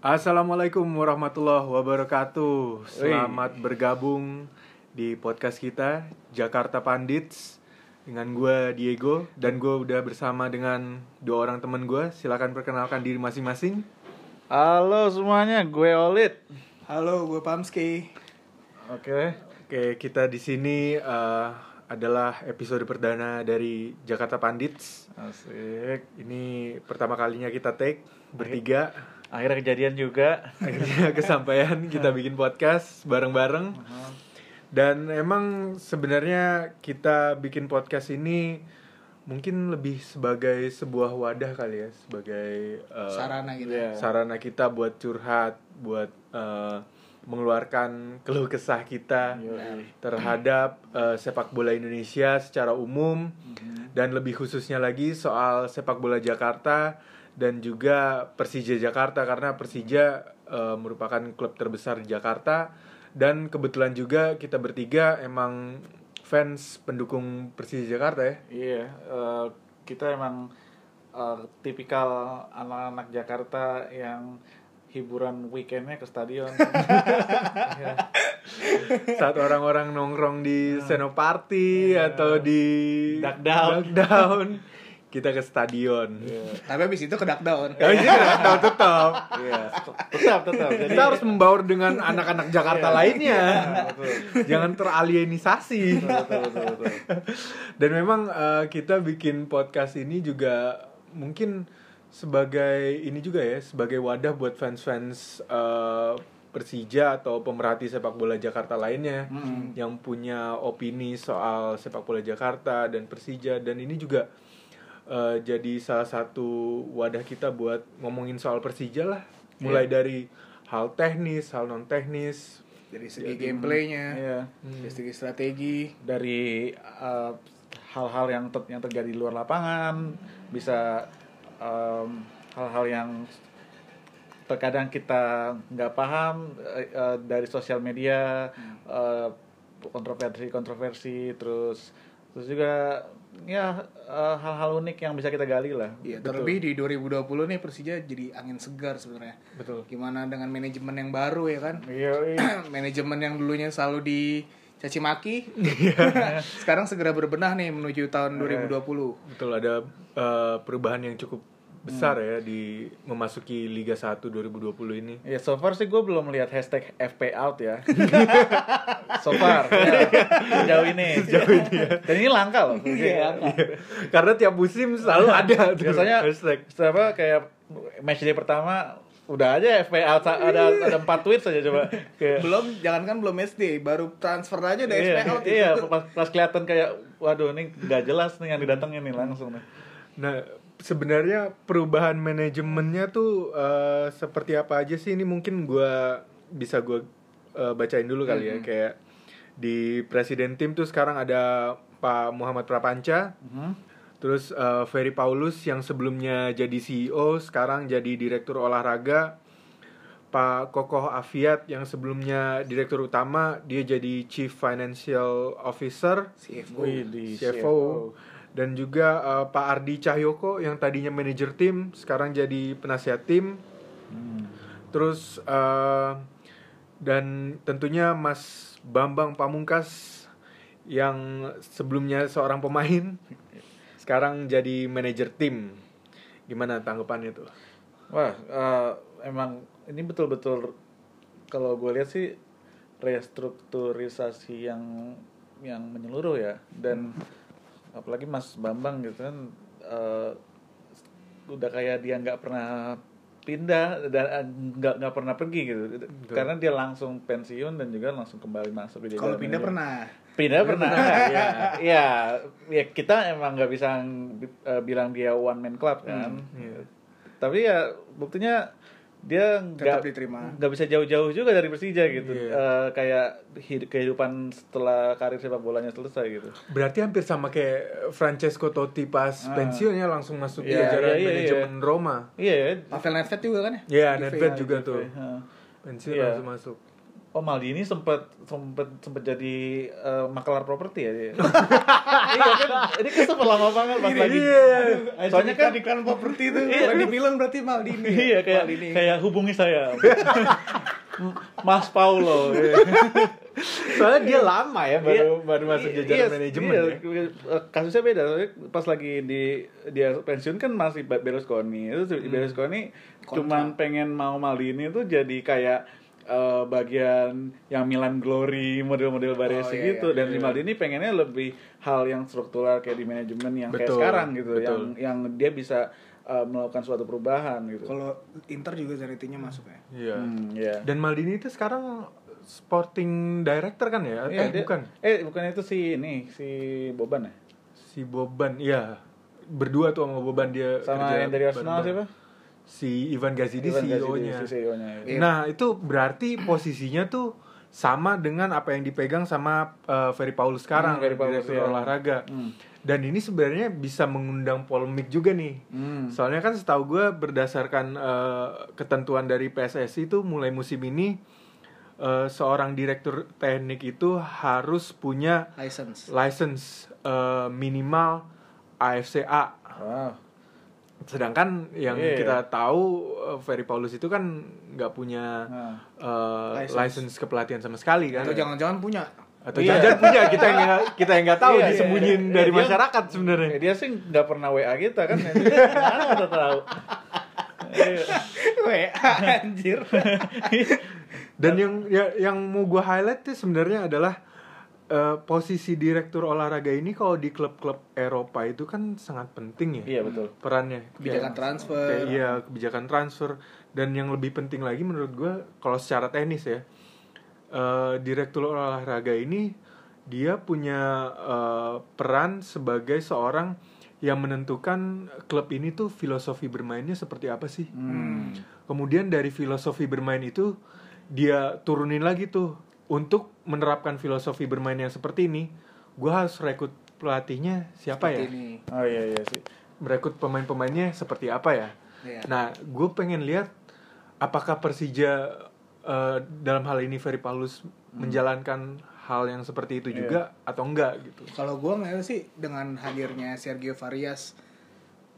Assalamualaikum warahmatullahi wabarakatuh. Selamat bergabung di podcast kita Jakarta Pandits dengan gue Diego dan gue udah bersama dengan dua orang teman gue. Silakan perkenalkan diri masing-masing. Halo semuanya, gue Olit. Halo, gue Pamski. Oke. Oke, kita di sini eh, adalah episode perdana dari Jakarta Pandits. Asik. Ini pertama kalinya kita take bertiga. Akhirnya kejadian juga. Akhirnya kesampaian kita bikin podcast bareng-bareng. Dan emang sebenarnya kita bikin podcast ini mungkin lebih sebagai sebuah wadah kali ya, sebagai eh, Sarana gitu. Iya. sarana kita buat curhat, buat eh, mengeluarkan keluh kesah kita Yoi. terhadap eh, sepak bola Indonesia secara umum dan lebih khususnya lagi soal sepak bola Jakarta dan juga Persija Jakarta karena Persija eh, merupakan klub terbesar di Jakarta dan kebetulan juga kita bertiga emang fans pendukung Persija Jakarta ya. Iya, eh, kita emang eh, tipikal anak-anak Jakarta yang hiburan weekendnya ke stadion. Iya. Saat orang-orang nongkrong di Senoparty atau di Duckdown. Duckdown, kita ke stadion. Iya. Tapi abis itu ke down. Ya, ini tetap tetap. Iya, tetap tetap. Jadi Kita harus membaur dengan anak-anak Jakarta Iya. lainnya. betul. Jangan teralienisasi. Betul, betul, betul. Dan memang eh, kita bikin podcast ini juga mungkin sebagai ini juga ya, sebagai wadah buat fans-fans eh, Persija atau pemerhati sepak bola Jakarta lainnya Hmm. yang punya opini soal sepak bola Jakarta dan Persija dan ini juga eh, jadi salah satu wadah kita buat ngomongin soal Persija lah, mulai dari hal teknis, hal non teknis, Dari segi gameplaynya, Iya. dari segi strategi. dari uh, hal-hal yang ter- yang terjadi di luar lapangan bisa um, hal-hal yang terkadang kita nggak paham eh, dari sosial media eh, kontroversi-kontroversi terus terus juga ya eh, hal-hal unik yang bisa kita gali lah Iya, terlebih di 2020 nih Persija jadi angin segar sebenarnya. betul. Gimana dengan manajemen yang baru ya kan? iya iya. manajemen yang dulunya selalu dicaci maki. Sekarang segera berbenah nih menuju tahun 2020. Betul ada eh, perubahan yang cukup besar ya di memasuki Liga 1 2020 ini. Ya so far sih gue belum lihat hashtag FP out ya. so far ya, sejauh ini. Sejauh ini ya. Dan ini langka loh. Iya. Karena tiap musim selalu ada tuh Biasanya hashtag. apa kayak match day pertama udah aja FP out ada ada empat tweet saja coba. Kayak, Belum, jangankan belum SD, baru transfer aja udah iya, SP out itu. iya pas, pas kelihatan kayak waduh ini nggak jelas nih yang didatengin nih langsung nih. Nah, sebenarnya perubahan manajemennya tuh eh, seperti apa aja sih? Ini mungkin gua bisa gua eh, bacain dulu kali ya kayak di presiden tim tuh sekarang ada Pak Muhammad Prapanca, Mhm. terus eh, Ferry Paulus yang sebelumnya jadi CEO sekarang jadi direktur olahraga. Pak Kokoh Afiat yang sebelumnya direktur utama dia jadi Chief Financial Officer CFO. Di CFO dan juga eh, Pak Ardi Cahyoko yang tadinya manajer tim sekarang jadi penasihat tim. Hmm. terus eh, dan tentunya Mas Bambang Pamungkas yang sebelumnya seorang pemain sekarang jadi manajer tim. Gimana tanggapannya tuh? Wah, eh, emang ini betul-betul kalau gue lihat sih restrukturisasi yang yang menyeluruh ya. Dan apalagi Mas Bambang gitu kan eh, udah kayak dia nggak pernah pindah dan eh, nggak nggak pernah pergi gitu. Karena dia langsung pensiun dan juga langsung kembali masuk di Kalau pindah pernah. pindah pernah ya ya ya kita emang nggak bisa eh, bilang dia one man club kan. Iya. tapi ya buktinya dia Tetap nggak diterima. nggak bisa jauh-jauh juga dari Persija gitu Iya. Eh, kayak hid- kehidupan setelah karir sepak bolanya selesai gitu berarti hampir sama kayak Francesco Totti pas Ah. pensiunnya langsung masuk Iya, jajaran iya, iya, manajemen Roma iya ya Pavel Nedved juga kan ya? Iya, Juve. Nedved juga tuh. Heeh. pensiun Iya. langsung masuk Oh Maldini sempat sempat sempat jadi eh, makelar properti ya dia. iya kan, ini kan sempat lama banget pas lagi. Soalnya kan iklan properti itu Iya. kalau dibilang berarti Maldini. iya kayak Maldini. kayak hubungi saya. Mas Paulo. iya. Soalnya dia lama ya baru Iya. baru masuk jajaran Iya, manajemen iya, ya. Kasusnya beda. soalnya Pas lagi di dia pensiun kan masih Be- Berlusconi. Itu Hmm. Berlusconi cuman pengen mau Maldini itu jadi kayak eh, bagian yang Milan Glory model-model Baresi Oh, iya, gitu iya, dan di Maldini pengennya lebih hal yang struktural kayak di manajemen yang kayak Betul, sekarang gitu betul. yang yang dia bisa eh, melakukan suatu perubahan gitu. Kalau Inter juga Zanetti-nya masuk ya. Iya. Hmm, iya. Dan Maldini itu sekarang sporting director kan ya? Iya, eh dia- bukan. Eh bukan itu si ini si Boban ya? Si Boban, iya. Berdua tuh sama Boban dia Sama kerja yang dari Arsenal siapa? Si Ivan Gazidis CEO-nya. si CEO-nya. Iya. Nah, itu berarti posisinya tuh sama dengan apa yang dipegang sama uh, Ferry Paulus sekarang, Hmm, Ferry Paulus, direktur iya. olahraga. Hmm. Dan ini sebenarnya bisa mengundang polemik juga nih. Hmm. Soalnya kan setahu gue berdasarkan uh, ketentuan dari PSSI itu mulai musim ini uh, seorang direktur teknik itu harus punya License. license uh, minimal AFCA. Wow. Sedangkan yang Iya. kita tahu uh, Ferry Paulus itu kan nggak punya Nah. uh, License. license. kepelatihan sama sekali kan? Atau jangan-jangan punya. Atau Iya. jangan punya kita yang nggak kita yang nggak tahu Iya, iya, disembunyiin iya. dari Dia- masyarakat sebenarnya. Ya, dia sih nggak pernah WA kita kan. Mana kita tahu. Weh, anjir. Dan yang ya- yang mau gue highlight tuh sebenarnya adalah uh, posisi direktur olahraga ini kalau di klub-klub Eropa itu kan sangat penting ya Iya betul. perannya. Kebijakan Kayak- transfer. kayak iya kebijakan transfer dan yang lebih penting lagi menurut gue kalau secara teknis ya eh, direktur olahraga ini dia punya eh, peran sebagai seorang yang menentukan klub ini tuh filosofi bermainnya seperti apa sih Hmm. kemudian dari filosofi bermain itu dia turunin lagi tuh untuk menerapkan filosofi bermain yang seperti ini gue harus rekrut pelatihnya siapa ya Seperti ini. Oh iya iya sih. merekrut pemain-pemainnya seperti apa ya. Iya. Nah, gue pengen lihat apakah Persija eh, dalam hal ini Ferry Paulus menjalankan hal yang seperti itu Iya. juga atau enggak gitu. Kalau gue ngeliat sih dengan hadirnya Sergio Varias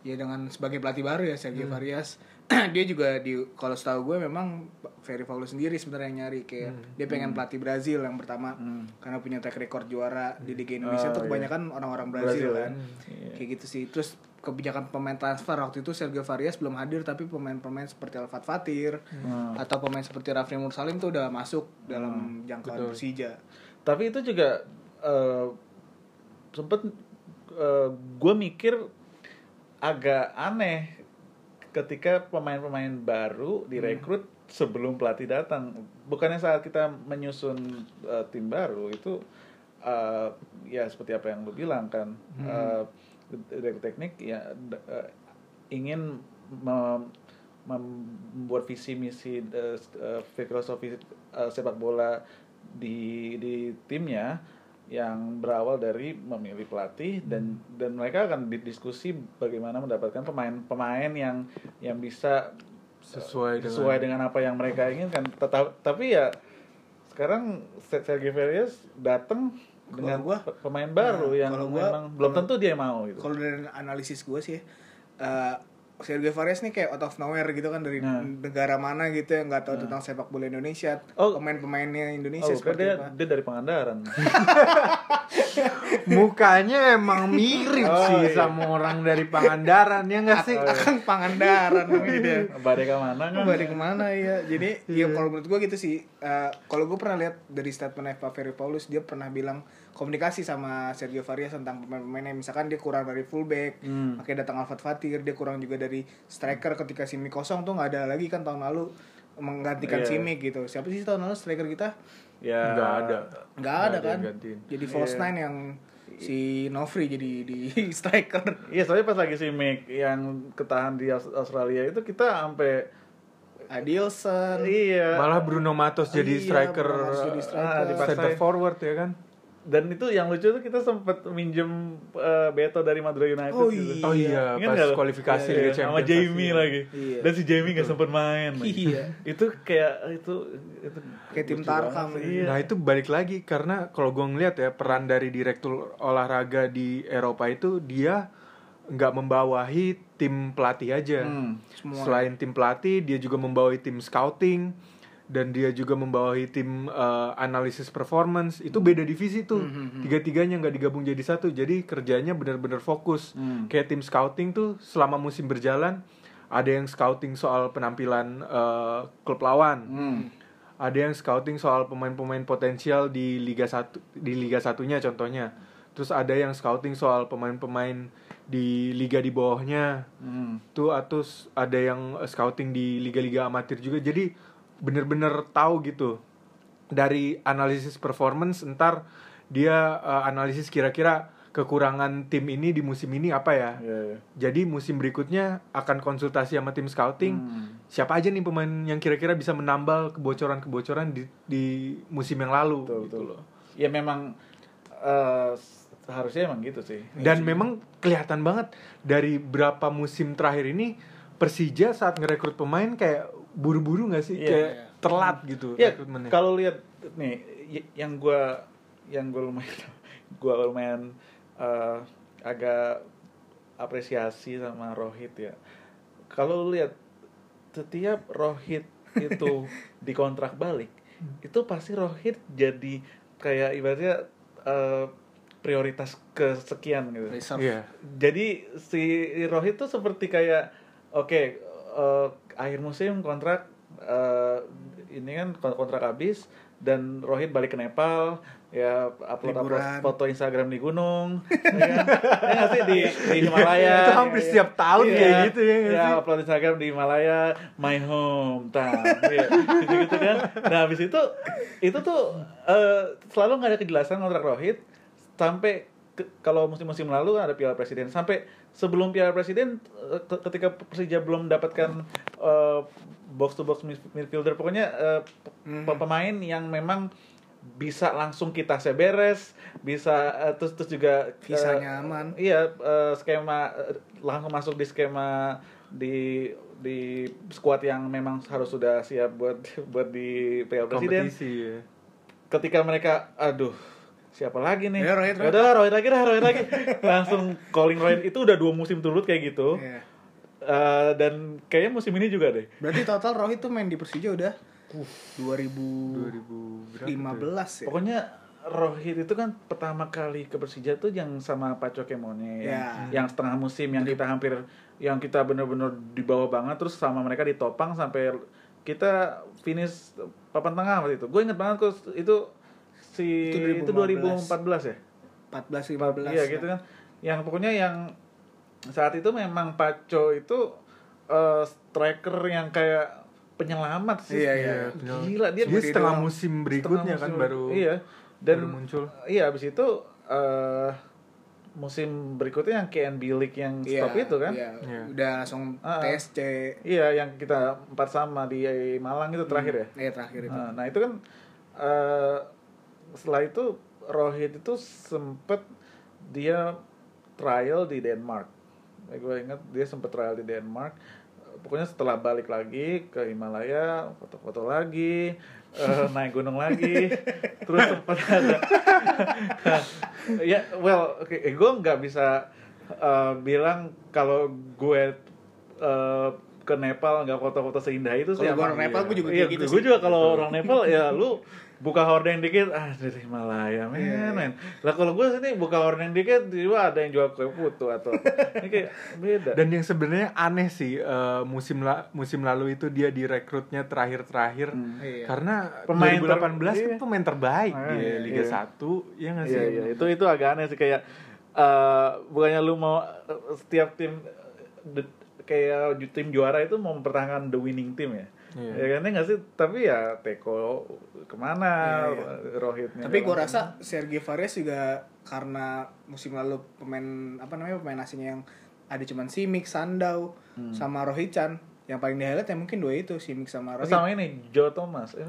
ya dengan sebagai pelatih baru ya Sergio Hmm. Varias dia juga di kalau setahu gue memang Ferry Paulus sendiri sebenarnya yang nyari kayak Hmm. dia pengen pelatih Brazil yang pertama Hmm. karena punya track record juara di Liga Indonesia Oh, tuh iya. kebanyakan orang-orang Brazil, Brazil, kan Iya. kayak gitu sih terus kebijakan pemain transfer waktu itu Sergio Varias belum hadir tapi pemain-pemain seperti Alfat Fatir Hmm. atau pemain seperti Rafri Mursalim tuh udah masuk dalam jangkauan betul. Persija Tapi itu juga eh, sempet gue mikir agak aneh ketika pemain-pemain baru direkrut sebelum pelatih datang. Bukannya saat kita menyusun eh, tim baru itu eh, ya seperti apa yang lu bilang kan, eh, direktur teknik ya eh, ingin mem- membuat visi misi eh, filosofi eh, sepak bola di di timnya yang berawal dari memilih pelatih dan dan mereka akan diskusi bagaimana mendapatkan pemain-pemain yang yang bisa Sesuai dengan sesuai dengan apa yang mereka inginkan. Tetap, tapi ya sekarang Se- Sergio Perez datang dengan gua- pe- pemain baru Nah, yang gua- memang belum tentu dia mau gitu. kalau dari analisis gue sih eh Sergio Varias nih kayak out of nowhere gitu kan dari Nah. negara mana gitu yang nggak tahu tentang sepak bola Indonesia Oh. pemain-pemainnya Indonesia Oh, kan seperti dia, apa dia dari Pangandaran. Mukanya emang mirip Oh, sih iya. sama orang dari Pangandaran ya enggak sih? akan Pangandaran namanya dia Badai ke mana kan? balik ke mana ya jadi Iya. ya kalau menurut gue gitu sih Eh, kalau gue pernah lihat dari statement Pak Ferry Paulus dia pernah bilang komunikasi sama Sergio Varias tentang pemain-pemainnya misalkan dia kurang dari fullback Hmm. makanya datang Alfat Fatir dia kurang juga dari striker ketika Simi kosong tuh nggak ada lagi kan tahun lalu menggantikan Iya. Simi gitu siapa sih tahun lalu striker kita Ya. Enggak ada. nggak ada kan gantiin. jadi false Iya. nine yang si Novri jadi di striker Iya, soalnya pas lagi si Mick yang ketahan di Aus- Australia itu kita sampai Adilson iya. Malah Bruno Matos jadi Iya, striker, Bruno Matos jadi striker. ah, center forward ya kan? Dan itu yang lucu tuh kita sempet minjem eh, Beto dari Madura United Oh, gitu. iya. Oh iya, Ingat pas kualifikasi Iya, Liga iya, Champions sama Jamie pasti. lagi. Iya. Dan si Jamie nggak sempet main. lagi. Iya. itu kayak itu itu Kayak tim Tarkam. sih, Iya. Nah itu balik lagi karena kalau gue ngeliat ya peran dari direktur olahraga di Eropa itu dia nggak membawahi tim pelatih aja. Hmm, semua. Selain tim pelatih, dia juga membawahi tim scouting dan dia juga membawahi tim eh, analisis performance. Itu beda divisi tuh. Hmm, Tiga-tiganya nggak digabung jadi satu. Jadi kerjanya benar-benar fokus. Hmm. Kayak tim scouting tuh selama musim berjalan ada yang scouting soal penampilan eh, klub lawan Hmm. ada yang scouting soal pemain-pemain potensial di Liga 1 di Liga satunya contohnya. Terus ada yang scouting soal pemain-pemain di liga di bawahnya. Hmm. Tuh atau ada yang scouting di liga-liga amatir juga. Jadi bener-bener tahu gitu. Dari analisis performance entar dia eh, analisis kira-kira kekurangan tim ini di musim ini apa ya. Iya, iya. Jadi musim berikutnya akan konsultasi sama tim scouting Hmm. siapa aja nih pemain yang kira-kira bisa menambal kebocoran-kebocoran di, di musim yang lalu Betul, gitu betul. loh. Ya memang eh, harusnya emang gitu sih. Dan memang kelihatan banget dari berapa musim terakhir ini Persija saat ngerekrut pemain kayak buru-buru nggak sih Iya. kayak telat gitu Ya, rekrutmennya. kalau lihat nih yang gua yang gua lumayan gua lumayan eh, agak apresiasi sama Rohit ya. Kalau lu lihat setiap Rohit itu dikontrak balik, itu pasti Rohit jadi kayak ibaratnya eh, prioritas kesekian gitu. Reserve. Iya. Jadi si Rohit tuh seperti kayak oke eh, akhir musim kontrak eh, ini kan kon- kontrak habis dan Rohit balik ke Nepal ya upload upload foto Instagram di gunung. Ya kan? Ya sih? Di di Himalaya. Itu hampir setiap tahun Iya. kayak gitu ya ya sih? upload Instagram di Himalaya my home ya, gitu gitu kan. Nah habis itu itu tuh eh, selalu nggak ada kejelasan kontrak Rohit sampai ke- kalau musim-musim lalu ada Piala Presiden sampai sebelum Piala Presiden eh, ke- ketika Persija belum mendapatkan box to box midfielder pokoknya eh, Mhm. pemain yang memang bisa langsung kita seberes bisa eh, terus terus juga eh, Visanya aman. iya eh, skema eh, langsung masuk di skema di di squad yang memang harus sudah siap buat buat di Piala Presiden kompetisi ya. ketika mereka aduh siapa lagi nih Ya, Rohit, Rohit. udah Rohit lagi dah Rohit lagi langsung calling Rohit itu udah dua musim turut kayak gitu Iya. Eh, dan kayaknya musim ini juga deh Berarti total Rohit tuh main di Persija udah 2015 2000 berapa tuh? ya. pokoknya Rohit itu kan pertama kali ke Persija tuh yang sama Paco Kemone yang, Ya. yang setengah musim yang kita hampir yang kita bener-bener di bawah banget terus sama mereka ditopang sampai kita finish papan tengah waktu itu gue inget banget kok itu si Itu itu 2015. 2014 ya 14 15 Iya gitu kan. Yang pokoknya yang saat itu memang Paco itu eh, striker yang kayak penyelamat sih. Iya, iya. penyelamat. Gila dia Dia setengah doang. musim setengah berikutnya kan musim- baru Iya. Dan baru muncul. Iya, habis itu eh musim berikutnya yang KNB League yang Iya, stop itu kan. Iya. Iya. Udah langsung Ah, ah. TSC. Iya, yang kita empat sama di Malang itu terakhir ya. Iya, terakhir itu. Nah, nah, itu kan eh setelah itu Rohit itu sempet dia trial di Denmark. Ya, gue ingat dia sempet trial di Denmark. Pokoknya setelah balik lagi ke Himalaya, foto-foto lagi, eh, naik gunung lagi, terus sempat ada. ya, well, oke, gue nggak bisa eh, bilang kalau gue eh, ke Nepal nggak foto-foto seindah itu sih. Kalau orang Nepal, gua juga Iya, gitu gue juga kalau orang Nepal ya lu buka hordeng dikit ah dari Himalaya men Iya, iya. men lah kalau gue sini buka hordeng dikit juga ada yang jual kue putu atau ini kayak beda Dan yang sebenarnya aneh sih eh, musim la- musim lalu itu dia direkrutnya terakhir-terakhir Hmm. Iya. karena Pemain 2018 kan ter- iya. pemain terbaik Ah, di iya, Liga iya. 1 ya nggak sih? Iya, iya, itu itu agak aneh sih kayak eh bukannya lu mau setiap tim kayak tim juara itu mau mempertahankan the winning team ya. Iya. Ya kan ya nggak sih? Tapi ya Teko ke mana Iya, Rohitnya. Tapi gue rasa Sergio Varias juga karena musim lalu pemain apa namanya pemain asingnya yang ada cuman Simic, Sandau, sama Rohit Chan. Yang paling di highlight ya mungkin dua itu Simic sama Rohit. sama ini Joe Thomas. Eh,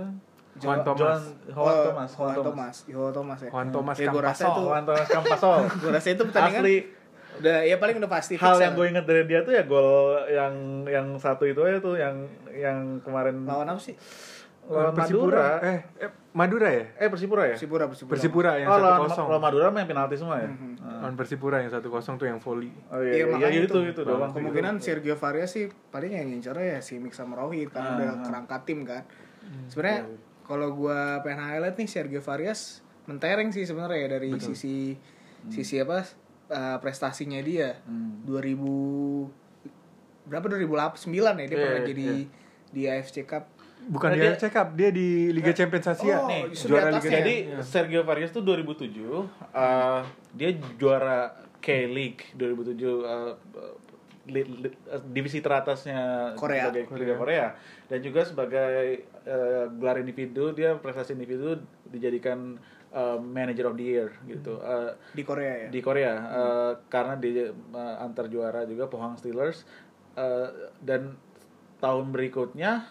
Juan Jo- Thomas. Juan Juan Oh, Thomas Juan Thomas Juan Thomas ya Juan Thomas ya, rasa Campasol. itu Juan Thomas Campasol gue rasa itu pertandingan asli udah ya paling udah pasti hal yang gue inget dari dia tuh ya gol yang yang satu itu aja tuh yang yang kemarin lawan apa sih? Lawan Persipura. Madura. Eh, eh Madura ya? eh Persipura ya? Persipura Persipura. Persipura yang oh satu lawan, kosong. lawan Madura main penalti semua ya? Lawan Persipura yang satu kosong tuh yang volley. oh Iya, iya iya, makanya itu. itu. itu doang kemungkinan Sergio Varias sih paling yang ngincernya ya si Mik sama Rohit karena Ah, udah ah. kerangka tim kan. Sebenarnya kalau gua pengen highlight nih Sergio Varias mentereng sih sebenarnya ya dari sisi sisi apa uh, prestasinya dia. Hmm. 2000 berapa? 2009 ya dia Iya, pernah iya, jadi di AFC Cup Bukan Nah, dia dia- check up, dia di Liga Champions Asia. Oh, nih, juara di Liga atasnya. Jadi Iya. Sergio Varias tuh 2007 uh, dia juara K-League 2007 uh, li- li- uh, divisi teratasnya Korea. sebagai Liga Korea dan juga sebagai uh, gelar individu dia prestasi individu dijadikan uh, manager of the year gitu Uh, di Korea ya di Korea uh, karena dia uh, antar juara juga Pohang Steelers uh, dan tahun berikutnya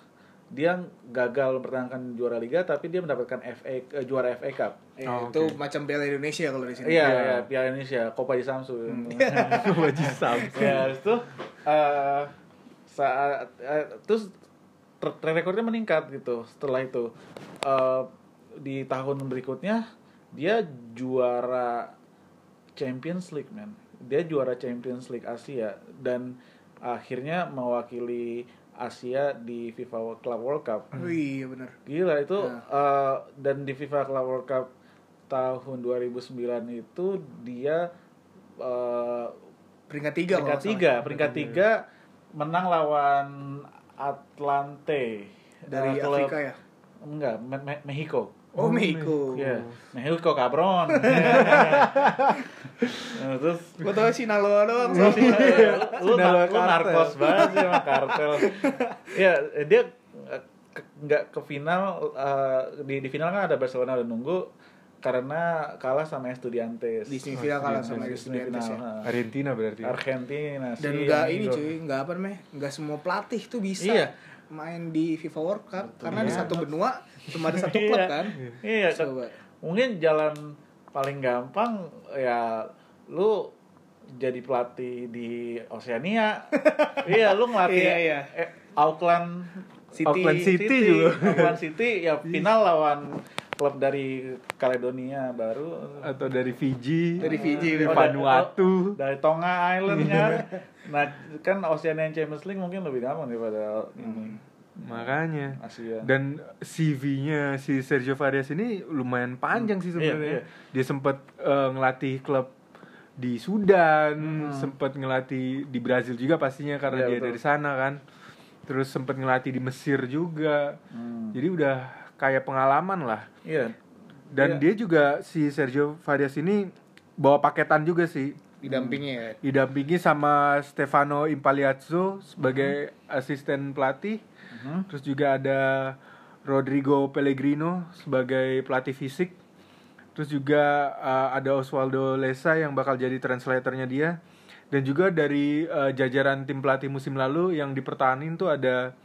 dia gagal mempertahankan juara liga tapi dia mendapatkan FA eh, juara FA Cup. Ya, Oh, itu macam Piala Indonesia kalau di sini Iya, iya, Piala Indonesia, Copa di Samsu. Wajib Samsung. ya, itu uh, saat eh, terus tra- track recordnya meningkat gitu setelah itu. Uh, di tahun berikutnya dia juara Champions League, man. Dia juara Champions League Asia dan akhirnya mewakili Asia di FIFA Club World Cup. Oh iya benar Gila itu Nah. eh, dan di FIFA Club World Cup tahun 2009 itu dia eh, peringkat tiga peringkat tiga, peringkat tiga menang lawan Atlante dari klub- Afrika ya Enggak, Me- Me- Mexico. Oh Mexico Iya, Mexico cabron. Nah, terus gue tau Sinaloa doang lu, Sinaloa lu narkos banget sih sama kartel. ya, dia eh, ke- nggak ke final eh, di di final kan ada Barcelona udah nunggu karena kalah sama Estudiantes. di semifinal kalah Di sama Estudiantes ya. Argentina berarti. Argentina dan sih, nggak yang ini cuy nggak apa namanya nggak semua pelatih tuh bisa Iya. main di FIFA World Cup karena di Iya. satu benua cuma ada satu klub Iya. kan Iya, coba mungkin jalan paling gampang ya lu jadi pelatih di Oceania. iya, lu ngelatih Iya, iya. eh, Auckland City. Auckland City juga. Auckland City ya final lawan klub dari Caledonia baru Atau dari Fiji. Dari Fiji, dari Oh, Vanuatu. dari Tonga Island kan. nah, kan Oceania Champions League mungkin lebih gampang daripada ini Makanya. Asia. Dan CV-nya si Sergio Varias ini lumayan panjang sih sebenarnya. Iya, iya. Dia sempat eh, ngelatih klub di Sudan, Hmm. sempat ngelatih di Brazil juga pastinya karena Iya, dia betul. dari sana kan. Terus sempat ngelatih di Mesir juga. Hmm. Jadi udah kayak pengalaman lah. Iya. Dan Iya. dia juga si Sergio Varias ini bawa paketan juga sih. didampingi ya Didampingi sama Stefano Impaliazzo sebagai asisten pelatih. Mhm. Terus juga ada Rodrigo Pellegrino sebagai pelatih fisik. Terus juga uh, ada Osvaldo Lesa yang bakal jadi translatornya dia. Dan juga dari uh, jajaran tim pelatih musim lalu yang dipertahanin tuh ada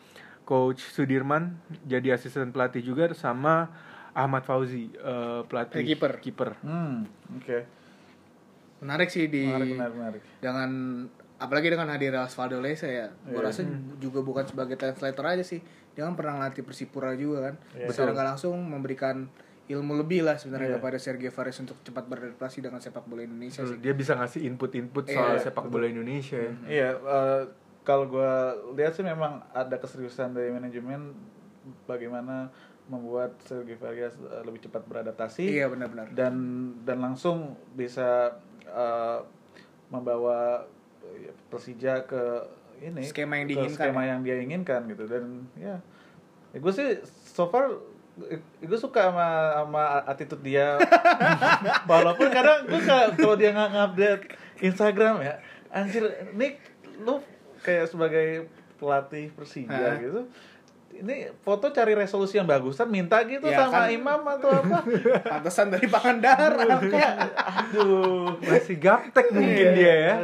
Coach Sudirman jadi asisten pelatih juga sama Ahmad Fauzi uh, pelatih Eh, kiper. kiper. Hmm, oke. menarik sih di Menarik, menarik, menarik. dengan apalagi dengan hadir Osvaldo Lesa ya gue Iya. rasa juga bukan sebagai translator aja sih dia kan pernah ngelatih Persipura juga kan Iya. secara nggak langsung memberikan ilmu lebih lah sebenarnya Iya. kepada Sergio Varias untuk cepat beradaptasi dengan sepak bola Indonesia sih Dia bisa ngasih input-input Iya, soal iya, sepak bola Indonesia ya. Iya, eh, kalau gue lihat sih memang ada keseriusan dari manajemen bagaimana membuat Sergio Varias eh, lebih cepat beradaptasi iya benar-benar dan dan langsung bisa eh, membawa Persija ke ini Skema yang diinginkan skema ya. yang dia inginkan gitu dan ya, ya gue sih so far gue suka sama sama attitude dia walaupun kadang gue kalau dia nggak ngupdate Instagram ya anjir Nick lu kayak sebagai pelatih Persija gitu ini foto cari resolusi yang bagusan minta gitu Ya, sama kan. imam atau apa pantesan dari Pangandaran aduh Masih gaptek mungkin Iya. dia ya.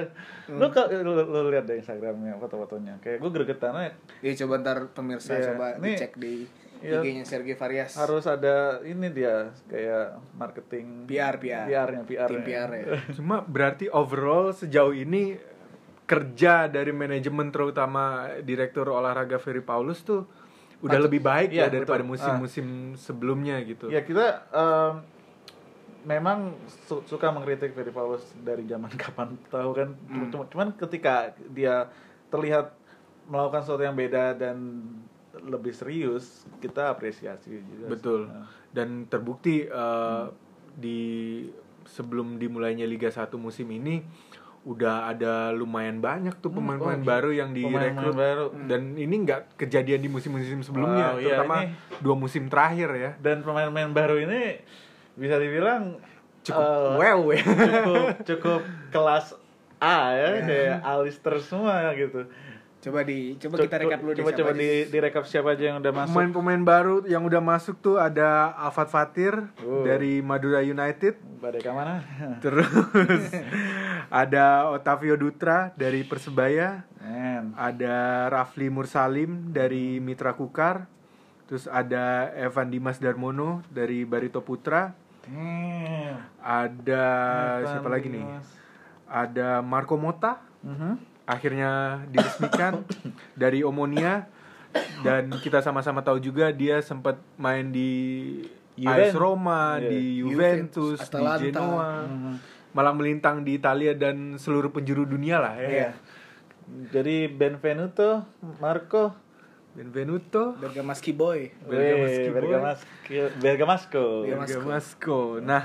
Lu, ka- lu, lu lihat deh Instagramnya foto-fotonya kayak gue gregetan aja ya coba ntar pemirsa Iya, coba ini- dicek di Ya, IG-nya Sergio Varias. harus ada ini dia kayak marketing PR, PR. PR-nya PR Tim PR ya. Cuma berarti overall sejauh ini kerja dari manajemen terutama direktur olahraga Ferry Paulus tuh udah Patut- lebih baik iya, ya daripada betul. musim-musim sebelumnya gitu. ya kita em, memang su- suka mengkritik Ferry Paulus dari zaman kapan tahu kan? Hmm. Cuma- cuman ketika dia terlihat melakukan sesuatu yang beda dan lebih serius kita apresiasi juga Betul. Nah, Dan terbukti eh, di sebelum dimulainya Liga 1 musim ini udah ada lumayan banyak tuh Hmm, pemain-pemain oh, baru yang pemain-pemain direkrut. baru. dan ini nggak kejadian di musim-musim sebelumnya Wow, iya, terutama ini- dua musim terakhir ya. Dan pemain-pemain baru ini bisa dibilang cukup eh, wow ya. cukup cukup kelas A ya kayak Alistair semua gitu. Coba di coba kita rekap dulu coba coba di, rekap siapa aja yang udah masuk. Pemain-pemain baru yang udah masuk tuh ada Alfat Fatir Oh. dari Madura United. Badai mana? Terus ada Otavio Dutra dari Persebaya. Men ada Rafli Mursalim dari Mitra Kukar. Terus ada Evan Dimas Darmono dari Barito Putra Damn. ada Evan siapa lagi nih Dimas. ada Marco Mota Mhm. akhirnya diresmikan dari Omonia dan kita sama-sama tahu juga dia sempat main di Juven- AS Roma, Iya. di Juventus, Juventus, Atalanta. di Genoa, Mhm. malah melintang di Italia dan seluruh penjuru dunia lah ya. Iya. jadi Benvenuto Marco Benvenuto, Bergamaschi Boy. Bergamaschi boy. Bergamasco Bergamasco Bergamasco. Nah,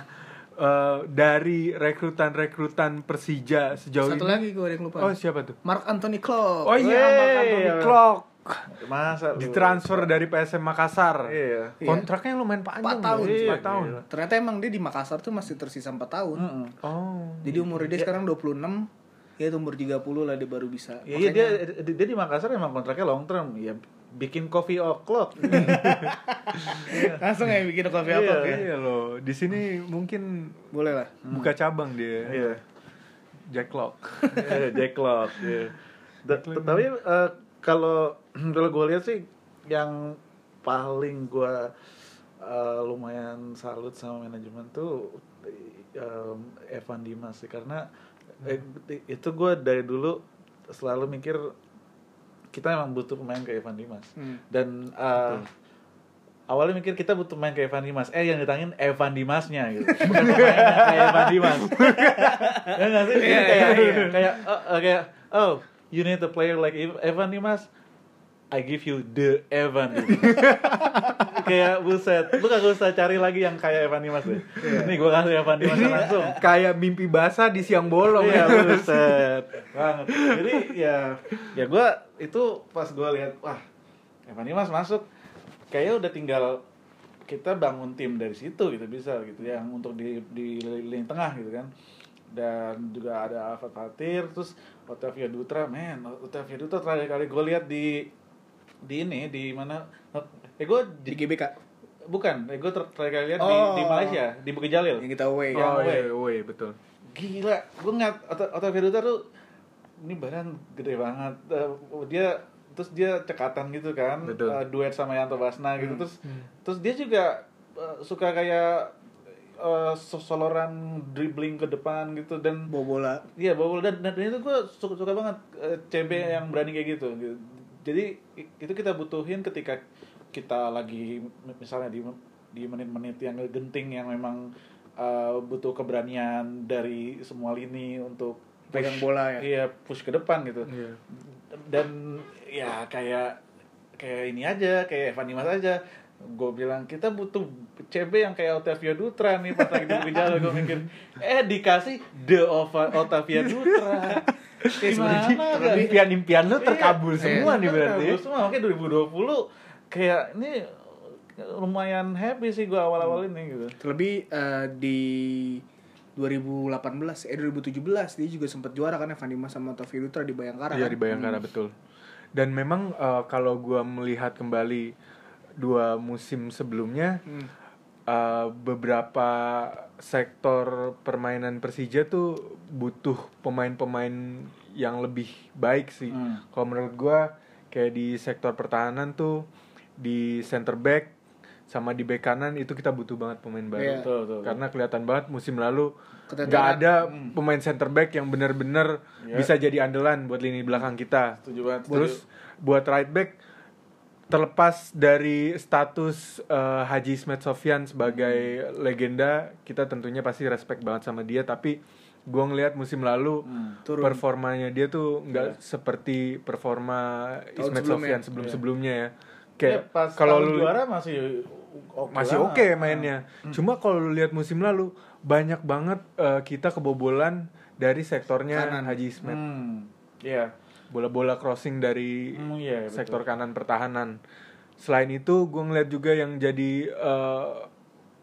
eh, dari rekrutan-rekrutan Persija sejauh Satu ini lagi gue ada yang lupa. Oh, siapa tuh? Mark Anthony Klopp. Oh iya, Wey. Mark Anthony Klok. masa lu? Ditransfer dari PSM Makassar. iya Kontraknya lumayan panjang. Empat tahun. loh. Iya, Empat tahun. gila. Ternyata emang dia di Makassar tuh masih tersisa 4 tahun. Mhm. Oh. Jadi umur dia sekarang 26. Ya umur 30 lah dia baru bisa. Iya dia, Makanya- dia dia di Makassar emang kontraknya long term ya bikin coffee o'clock langsung ya bikin coffee Iya. apa ya. Iya loh, di sini mungkin Boleh lah. buka cabang dia. iya Jack Lock. Iya, Jack Lock iya. Tapi eh, kalau kalau gue lihat sih yang paling gue eh, lumayan salut sama manajemen tuh em, Evan Dimas sih karena eh, itu gue dari dulu selalu mikir kita emang butuh pemain kayak Evan Dimas. Hmm. dan eh, awalnya mikir kita butuh main kayak Evan Dimas. Eh yang ditangin Evan Dimasnya gitu. Bukan kayak Evan Dimas. Ya nggak sih? Jadi Iya, kayak kayak oh, kayak oh you need a player like Ev- Evan Dimas I give you the Evan. Kayak buset. Lu gak usah cari lagi yang kayak Evan Dimas deh. Nih gue kasih Evan Dimas langsung. Kayak mimpi basah di siang bolong. Iya ya. buset. Banget. Jadi ya ya gue itu pas gue lihat wah Evan Dimas masuk kayaknya udah tinggal kita bangun tim dari situ gitu bisa gitu yang untuk di di lini tengah gitu kan. Dan juga ada Alfred Fatir terus Otavio Dutra. Men Otavio Dutra terakhir kali gue lihat di di ini di mana eh gue Di GBK bukan eh gue ter- terakhir kali lihat di, Oh. di Malaysia di Bukit Jalil yang kita away. Yang Oh away. iya, woi, betul. gila gue Otto, Otto Veruta tuh ini badan gede banget Eh, dia terus dia cekatan gitu kan Betul. eh, duet sama Yanto Basna gitu terus terus dia juga eh, suka kayak eh, so- soloran dribbling ke depan gitu dan Bawa bola. Iya bawa bola dan, dan itu gue suka, suka banget eh, CB yang berani kayak gitu. gitu. Jadi itu kita butuhin ketika kita lagi misalnya di di menit-menit yang genting yang memang eh, butuh keberanian dari semua lini untuk Pegang bola ya. Iya push ke depan gitu. Iya. Dan ya kayak kayak ini aja kayak Evan Dimas aja gue bilang kita butuh CB yang kayak Otavia Dutra nih pas lagi di Jalil gue mikir eh dikasih The Ova- Otavia Dutra gimana kan? Impian-impian lu terkabul Iya, semua iya, nih berarti. terkabul semua makanya 2020 kayak ini lumayan happy sih gue awal-awal ini gitu Terlebih eh, di 2018 eh 2017 dia juga sempat juara kan Evan Dimas sama Taufik Dutra di Bayangkara Iya kan? di Bayangkara betul. Dan memang eh, kalau gua melihat kembali dua musim sebelumnya Hmm. eh, beberapa sektor permainan Persija tuh butuh pemain-pemain yang lebih baik sih. Hmm. Kalau menurut gua kayak di sektor pertahanan tuh di center back sama di back kanan itu kita butuh banget pemain baru. Iya. Betul, betul. Karena kelihatan banget musim lalu nggak ada pemain center back yang benar-benar Iya. bisa jadi andalan buat lini belakang kita. Setuju banget. Terus buat right back terlepas dari status eh, Haji Ismet Sofyan sebagai legenda, kita tentunya pasti respect banget sama dia. Tapi gua ngelihat musim lalu Hmm. Turun. performanya dia tuh nggak seperti performa Tahun Ismet. Sofyan sebelum sebelumnya ya. Ya, Kayak pas kalau lu juara masih oke masih oke mainnya. Cuma kalau lu lihat musim lalu banyak banget eh, kita kebobolan dari sektornya Kanan. Haji Ismet. Hmm. Iya. Bola-bola crossing dari Hmm, iya, betul. sektor kanan pertahanan. Selain itu, gue ngeliat juga yang jadi eh,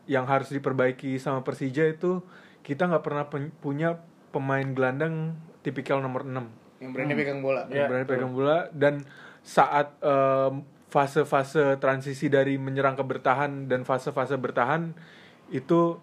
yang harus diperbaiki sama Persija itu kita nggak pernah pen- punya pemain gelandang tipikal nomor 6 Yang berani pegang bola. Iya, yang berani betul. pegang bola dan saat em, fase-fase transisi dari menyerang ke bertahan dan fase-fase bertahan itu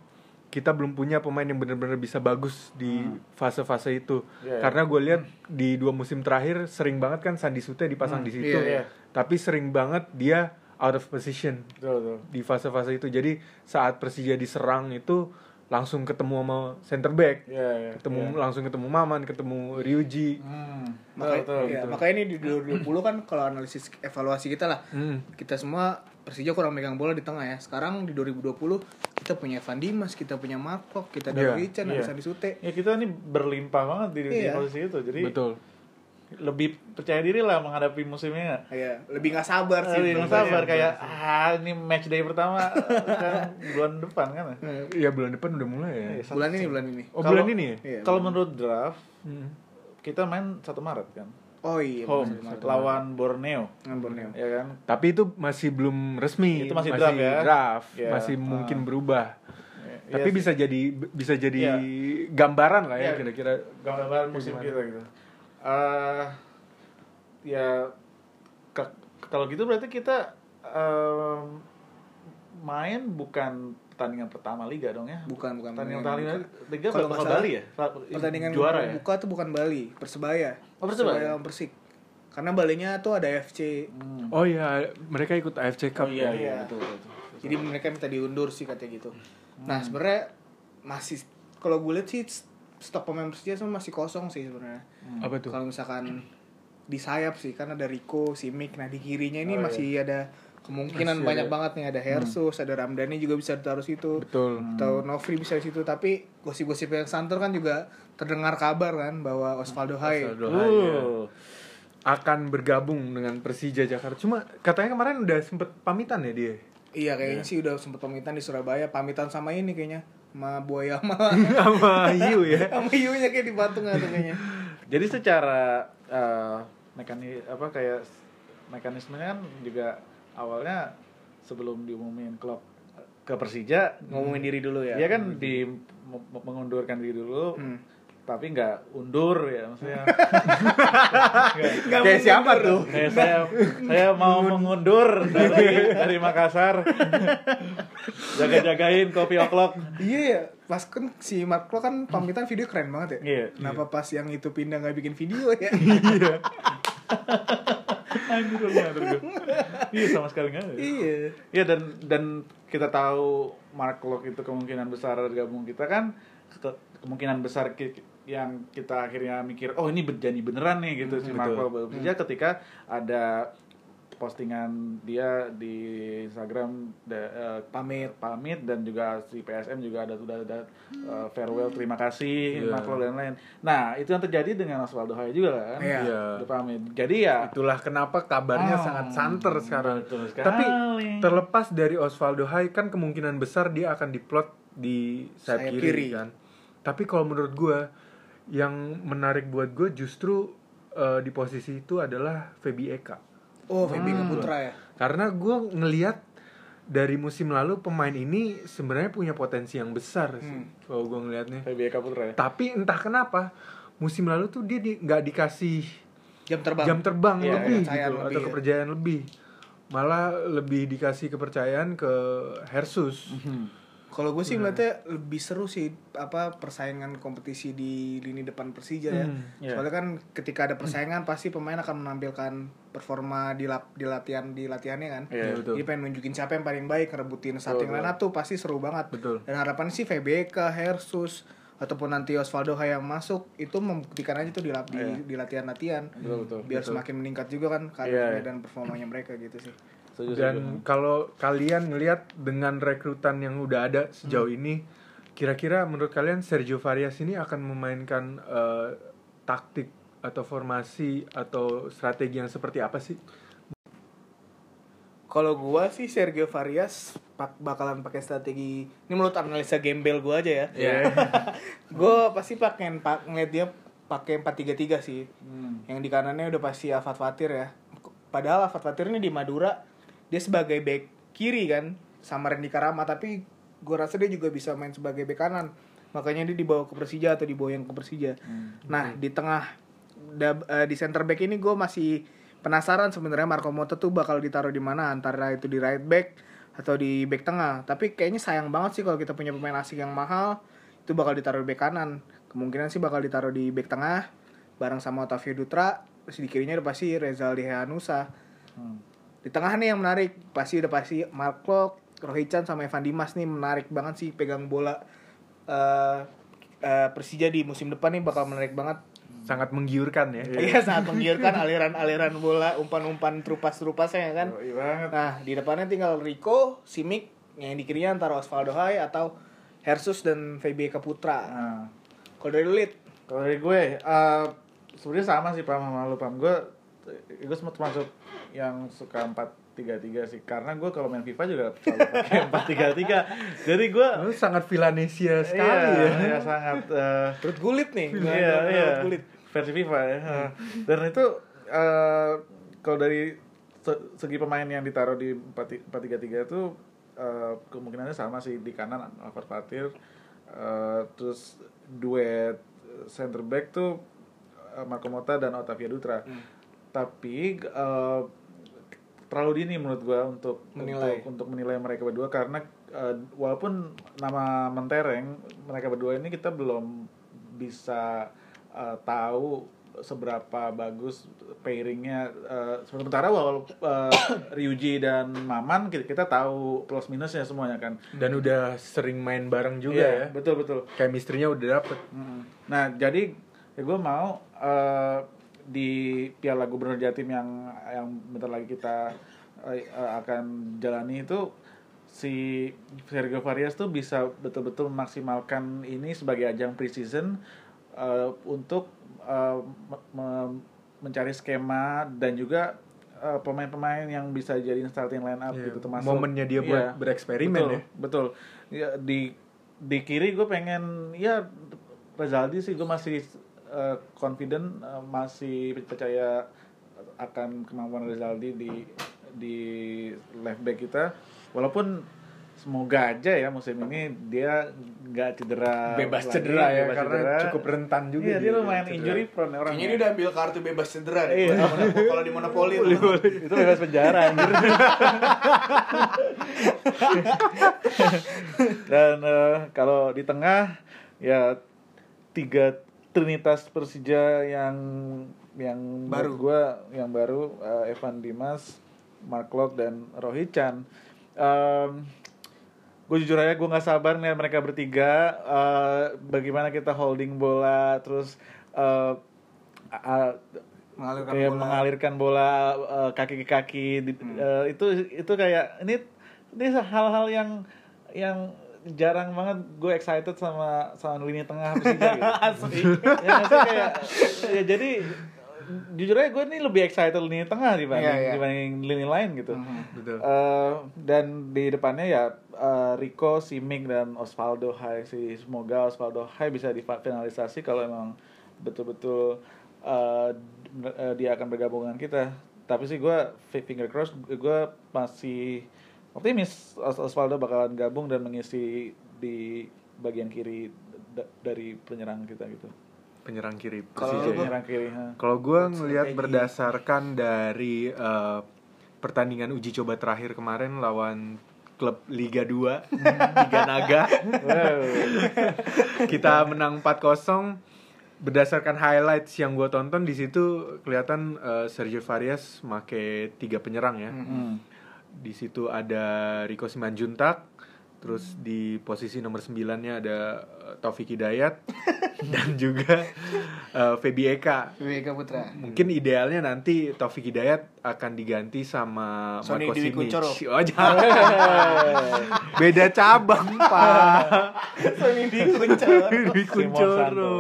kita belum punya pemain yang benar-benar bisa bagus di fase-fase itu Iya, iya. karena gue lihat di dua musim terakhir sering banget kan Sandi Sute dipasang di situ Iya, iya. tapi sering banget dia out of position Betul, betul. di fase-fase itu jadi saat Persija diserang itu langsung ketemu sama center back Iya, iya. ketemu iya. langsung ketemu Maman ketemu Ryuji Hmm. Makanya, betul, iya, betul. makanya ini di 2020 kan kalau analisis evaluasi kita lah Hmm. kita semua Persija kurang megang bola di tengah ya. Sekarang di 2020 kita punya Evan Dimas, kita punya Markok, kita ada Iya, Richard, iya. ada Sute. Ya kita ini berlimpah banget di, di Iya. posisi itu. Jadi betul lebih percaya diri lah menghadapi musimnya. Iya, lebih nggak sabar sih. Lebih sebenarnya. sabar kayak ah ini match day pertama kan bulan depan kan. Iya bulan depan udah mulai ya. Iya, Bulan ini, bulan ini. Oh Kalau- bulan ini ya? Iya. Kalau menurut draft Hmm. kita main 1 Maret kan. Oh iya, Home lawan Borneo. Borneo. Ya kan? Tapi itu masih belum resmi. Itu masih draft ya? draft, Iya. masih mungkin berubah. Ya, Tapi iya bisa jadi bisa jadi Iya. gambaran lah ya Iya. kira-kira. gambaran musim kita gitu. Eh ya ke- kalau gitu berarti kita em, main bukan pertandingan pertama liga dong ya? Bukan, bukan. Pertandingan pertama liga Kalau bakal nggak salah, Bali ya? Pertandingan juara ya? buka tuh bukan Bali, Persebaya. Oh, Persebaya? Persik. Karena Balinya tuh ada FC. Hmm. Oh iya, mereka ikut AFC Cup. Oh iya ya. iya Iya. betul betul. Jadi mereka minta diundur sih katanya gitu. Hmm. Nah, sebenarnya masih kalau gue lihat sih stok pemain Persija semua masih kosong sih sebenarnya. Apa tuh? Kalau misalkan di sayap sih kan ada Rico, Simic, nah di kirinya ini Oh, iya. masih ada kemungkinan Masih banyak ada. banget nih ada Hersus, ada Ramdhani juga bisa ditaruh situ. Betul. Atau Novri bisa di situ, tapi gosip-gosip yang santer kan juga terdengar kabar kan bahwa Osvaldo Hai Osvaldo Hai, iya. Uh. Akan bergabung dengan Persija Jakarta. Cuma katanya kemarin udah sempet pamitan ya dia. Iya kayaknya sih udah sempet pamitan di Surabaya, pamitan sama ini kayaknya sama Buaya sama Sama Yu ya. sama Yunya kayak di patung atau kayaknya. Jadi secara eh mekani apa kayak mekanismenya kan juga awalnya sebelum diumumin klub ke Persija Ngomongin diri dulu ya. dia kan di m- mengundurkan diri dulu Hmm. tapi nggak undur ya maksudnya Kayak siapa tuh? kayak saya saya mau mengundur dari dari Makassar jaga-jagain kopi o'clock Iya ya, pas kan si Mark Klok kan pamitan video keren banget ya. Iya. Kenapa pas yang itu pindah nggak bikin video ya? Anjir, gue. Iya sama sekali nggak ada. iya. Iya dan dan kita tahu Mark Locke itu kemungkinan besar gabung kita kan ke- kemungkinan besar ki- yang kita akhirnya mikir oh ini berjanji beneran nih gitu si Mark. Locke bekerja ketika ada postingan dia di Instagram da- eh, Pamit. pamit dan juga si PSM juga ada sudah ada eh, farewell terima kasih Iya. Locke dan lain. Nah itu yang terjadi dengan Osvaldo Hai juga kan. Iya. Iya. Udah pamit. Jadi ya Itulah kenapa kabarnya Oh, sangat santer sekarang. betul sekali. Tapi terlepas dari Osvaldo Hai kan kemungkinan besar dia akan diplot di sayap Sayap kiri, kiri. kan. Tapi kalau menurut gue yang menarik buat gue justru eh, di posisi itu adalah Febi Eka. Oh, Feby Hmm. Putra ya. Karena gue ngeliat dari musim lalu pemain ini sebenarnya punya potensi yang besar sih. Hmm. Kalau gue ngelihatnya. PBK Putra ya. Tapi entah kenapa musim lalu tuh dia di- nggak dikasih Jam terbang. jam terbang Iya, lebih kepercayaan gitu, lebih atau ya. kepercayaan lebih malah lebih dikasih kepercayaan ke Hersus Hmm. Kalau gue sih melihatnya lebih seru sih apa persaingan kompetisi di lini depan Persija ya. Hmm, iya. Soalnya kan ketika ada persaingan pasti pemain akan menampilkan performa di lap, di latihan di latihannya kan. Iya, betul. Jadi pengen nunjukin siapa yang paling baik, ngerebutin starting Betul, line up tuh pasti seru banget. Betul. Dan harapan sih VBK, Hersus ataupun nanti Osvaldo yang masuk itu membuktikan aja tuh di lap- di, Iya. di latihan-latihan. Betul, betul. Biar Betul. semakin meningkat juga kan Iya. karirnya dan performanya mereka gitu sih. Setuju, Dan setuju. kalau kalian ngelihat dengan rekrutan yang udah ada sejauh Hmm. ini, kira-kira menurut kalian Sergio Varias ini akan memainkan eh, taktik atau formasi atau strategi yang seperti apa sih? Kalau gua sih Sergio Varias pak bakalan pakai strategi ini menurut analisa gembel gua aja ya. Iya. gua pasti pakai pak ngeliat dia pakai 4-3-3 sih. Hmm. Yang di kanannya udah pasti Afat Fatir ya. Padahal Afat Fatir ini di Madura dia sebagai back kiri kan sama Randy Karama tapi gua rasa dia juga bisa main sebagai back kanan. Makanya dia dibawa ke Persija atau dibawa yang ke Persija. Nah, di tengah dab- eh, di center back ini gue masih penasaran sebenarnya Marco Motta tuh bakal ditaruh di mana antara itu di right back atau di back tengah. Tapi kayaknya sayang banget sih kalau kita punya pemain asing yang mahal itu bakal ditaruh di back kanan. Kemungkinan sih bakal ditaruh di back tengah bareng sama Otavio Dutra. Terus di kirinya udah pasti Rezaldi Heanusa. Hmm. Di tengah nih yang menarik pasti udah pasti Mark Klok, Rohichan sama Evan Dimas nih menarik banget sih pegang bola eh eh, Persija di musim depan nih bakal menarik banget. Sangat menggiurkan ya. Iya sangat menggiurkan aliran-aliran bola, umpan-umpan terupas-terupasnya ya kan. Yoi banget. Nah di depannya tinggal Rico, Simic, yang di kirinya antara Osvaldo Hai atau Hersus dan VB Kaputra. Nah, Kalau dari Lulit, kalau dari gue, eh sebenarnya sama sih pam sama lu pam. Gue, gue sempat masuk yang suka empat tiga tiga sih. Karena gue kalau main FIFA juga selalu pakai empat tiga tiga. Jadi gue Lu sangat Villanesia sekali iya, ya. iya, sangat eh, Perut Gulit nih. iya, iya. Gulit. versi FIFA ya. Dan itu eh, kalau dari se- segi pemain yang ditaruh di 4-3-3 itu eh, kemungkinannya sama sih di kanan Alvar Fatir eh, terus duet center back tuh eh, Marco Motta dan Otavio Dutra. Tapi eh, terlalu dini menurut gua untuk Menilai. untuk, untuk menilai mereka berdua karena eh, walaupun nama mentereng mereka berdua ini kita belum bisa eh, tahu seberapa bagus pairingnya eh, sementara walau eh, Ryuji dan Maman kita, kita tahu plus minusnya semuanya kan Dan udah sering main bareng juga Iya, ya. betul betul Chemistry-nya udah dapet. Nah, jadi ya gue mau eh, di Piala Gubernur Jatim yang yang bentar lagi kita eh, akan jalani itu si Sergio Varias tuh bisa betul-betul memaksimalkan ini sebagai ajang preseason eh, untuk eh, me- me- mencari skema dan juga eh, pemain-pemain yang bisa jadi starting line up Iya, gitu termasuk momennya dia buat Iya, bereksperimen betul, ya. betul ya di di kiri gue pengen ya Rezaldi sih gue masih eh, confident eh, masih percaya akan kemampuan Rezaldi di di left back kita walaupun semoga aja ya musim ini dia nggak cedera Bebas lagi, cedera ya, bebas karena cedera. cukup rentan juga iya, dia dia lumayan cedera. injury prone orang Kayaknya dia udah ambil kartu bebas cedera deh. Iya. Kalau di Monopoli tuh. itu bebas penjara anjir. Dan eh, kalau di tengah ya tiga trinitas Persija yang yang Baru. gue yang baru eh, Evan Dimas, Mark Locke dan Rohichan. Um, gue jujur aja gue nggak sabar ngeliat mereka bertiga eh, bagaimana kita holding bola terus a- Mengalirkan kayak bola. mengalirkan bola eh, kaki ke kaki di- eh, itu itu kayak ini ini hal-hal yang yang jarang banget gue excited sama sama lini tengah Persija gitu. Asli. ya, kayak ya jadi jujur aja gue nih lebih excited lini tengah dibanding Iya, iya. dibanding lini lain gitu. Betul. Eh, dan di depannya ya eh, Rico, Simic dan Osvaldo Hai sih semoga Osvaldo Hai bisa difinalisasi kalau emang betul-betul eh, dia akan bergabung dengan kita. Tapi sih gue finger cross gue masih optimis Os- Osvaldo bakalan gabung dan mengisi di bagian kiri da- dari penyerang kita gitu. Penyerang kiri Kalau Persija. lu, Penyerang kiri. Kalau gue ngelihat berdasarkan dari eh, pertandingan uji coba terakhir kemarin lawan klub Liga 2 Liga Naga kita menang 4-0 berdasarkan highlights yang gue tonton di situ kelihatan eh, Sergio Varias make tiga penyerang ya Hmm. Di situ ada Rico Simanjuntak terus di posisi nomor 9 nya ada eh, Taufik Hidayat dan juga eh, Febi Eka Vika Putra. mungkin idealnya nanti Taufik Hidayat akan diganti sama Sony Marco Dwi Simic. Kuncoro. Oh, jangan. beda cabang pak Sony di Kuncoro. Dwi Kuncoro.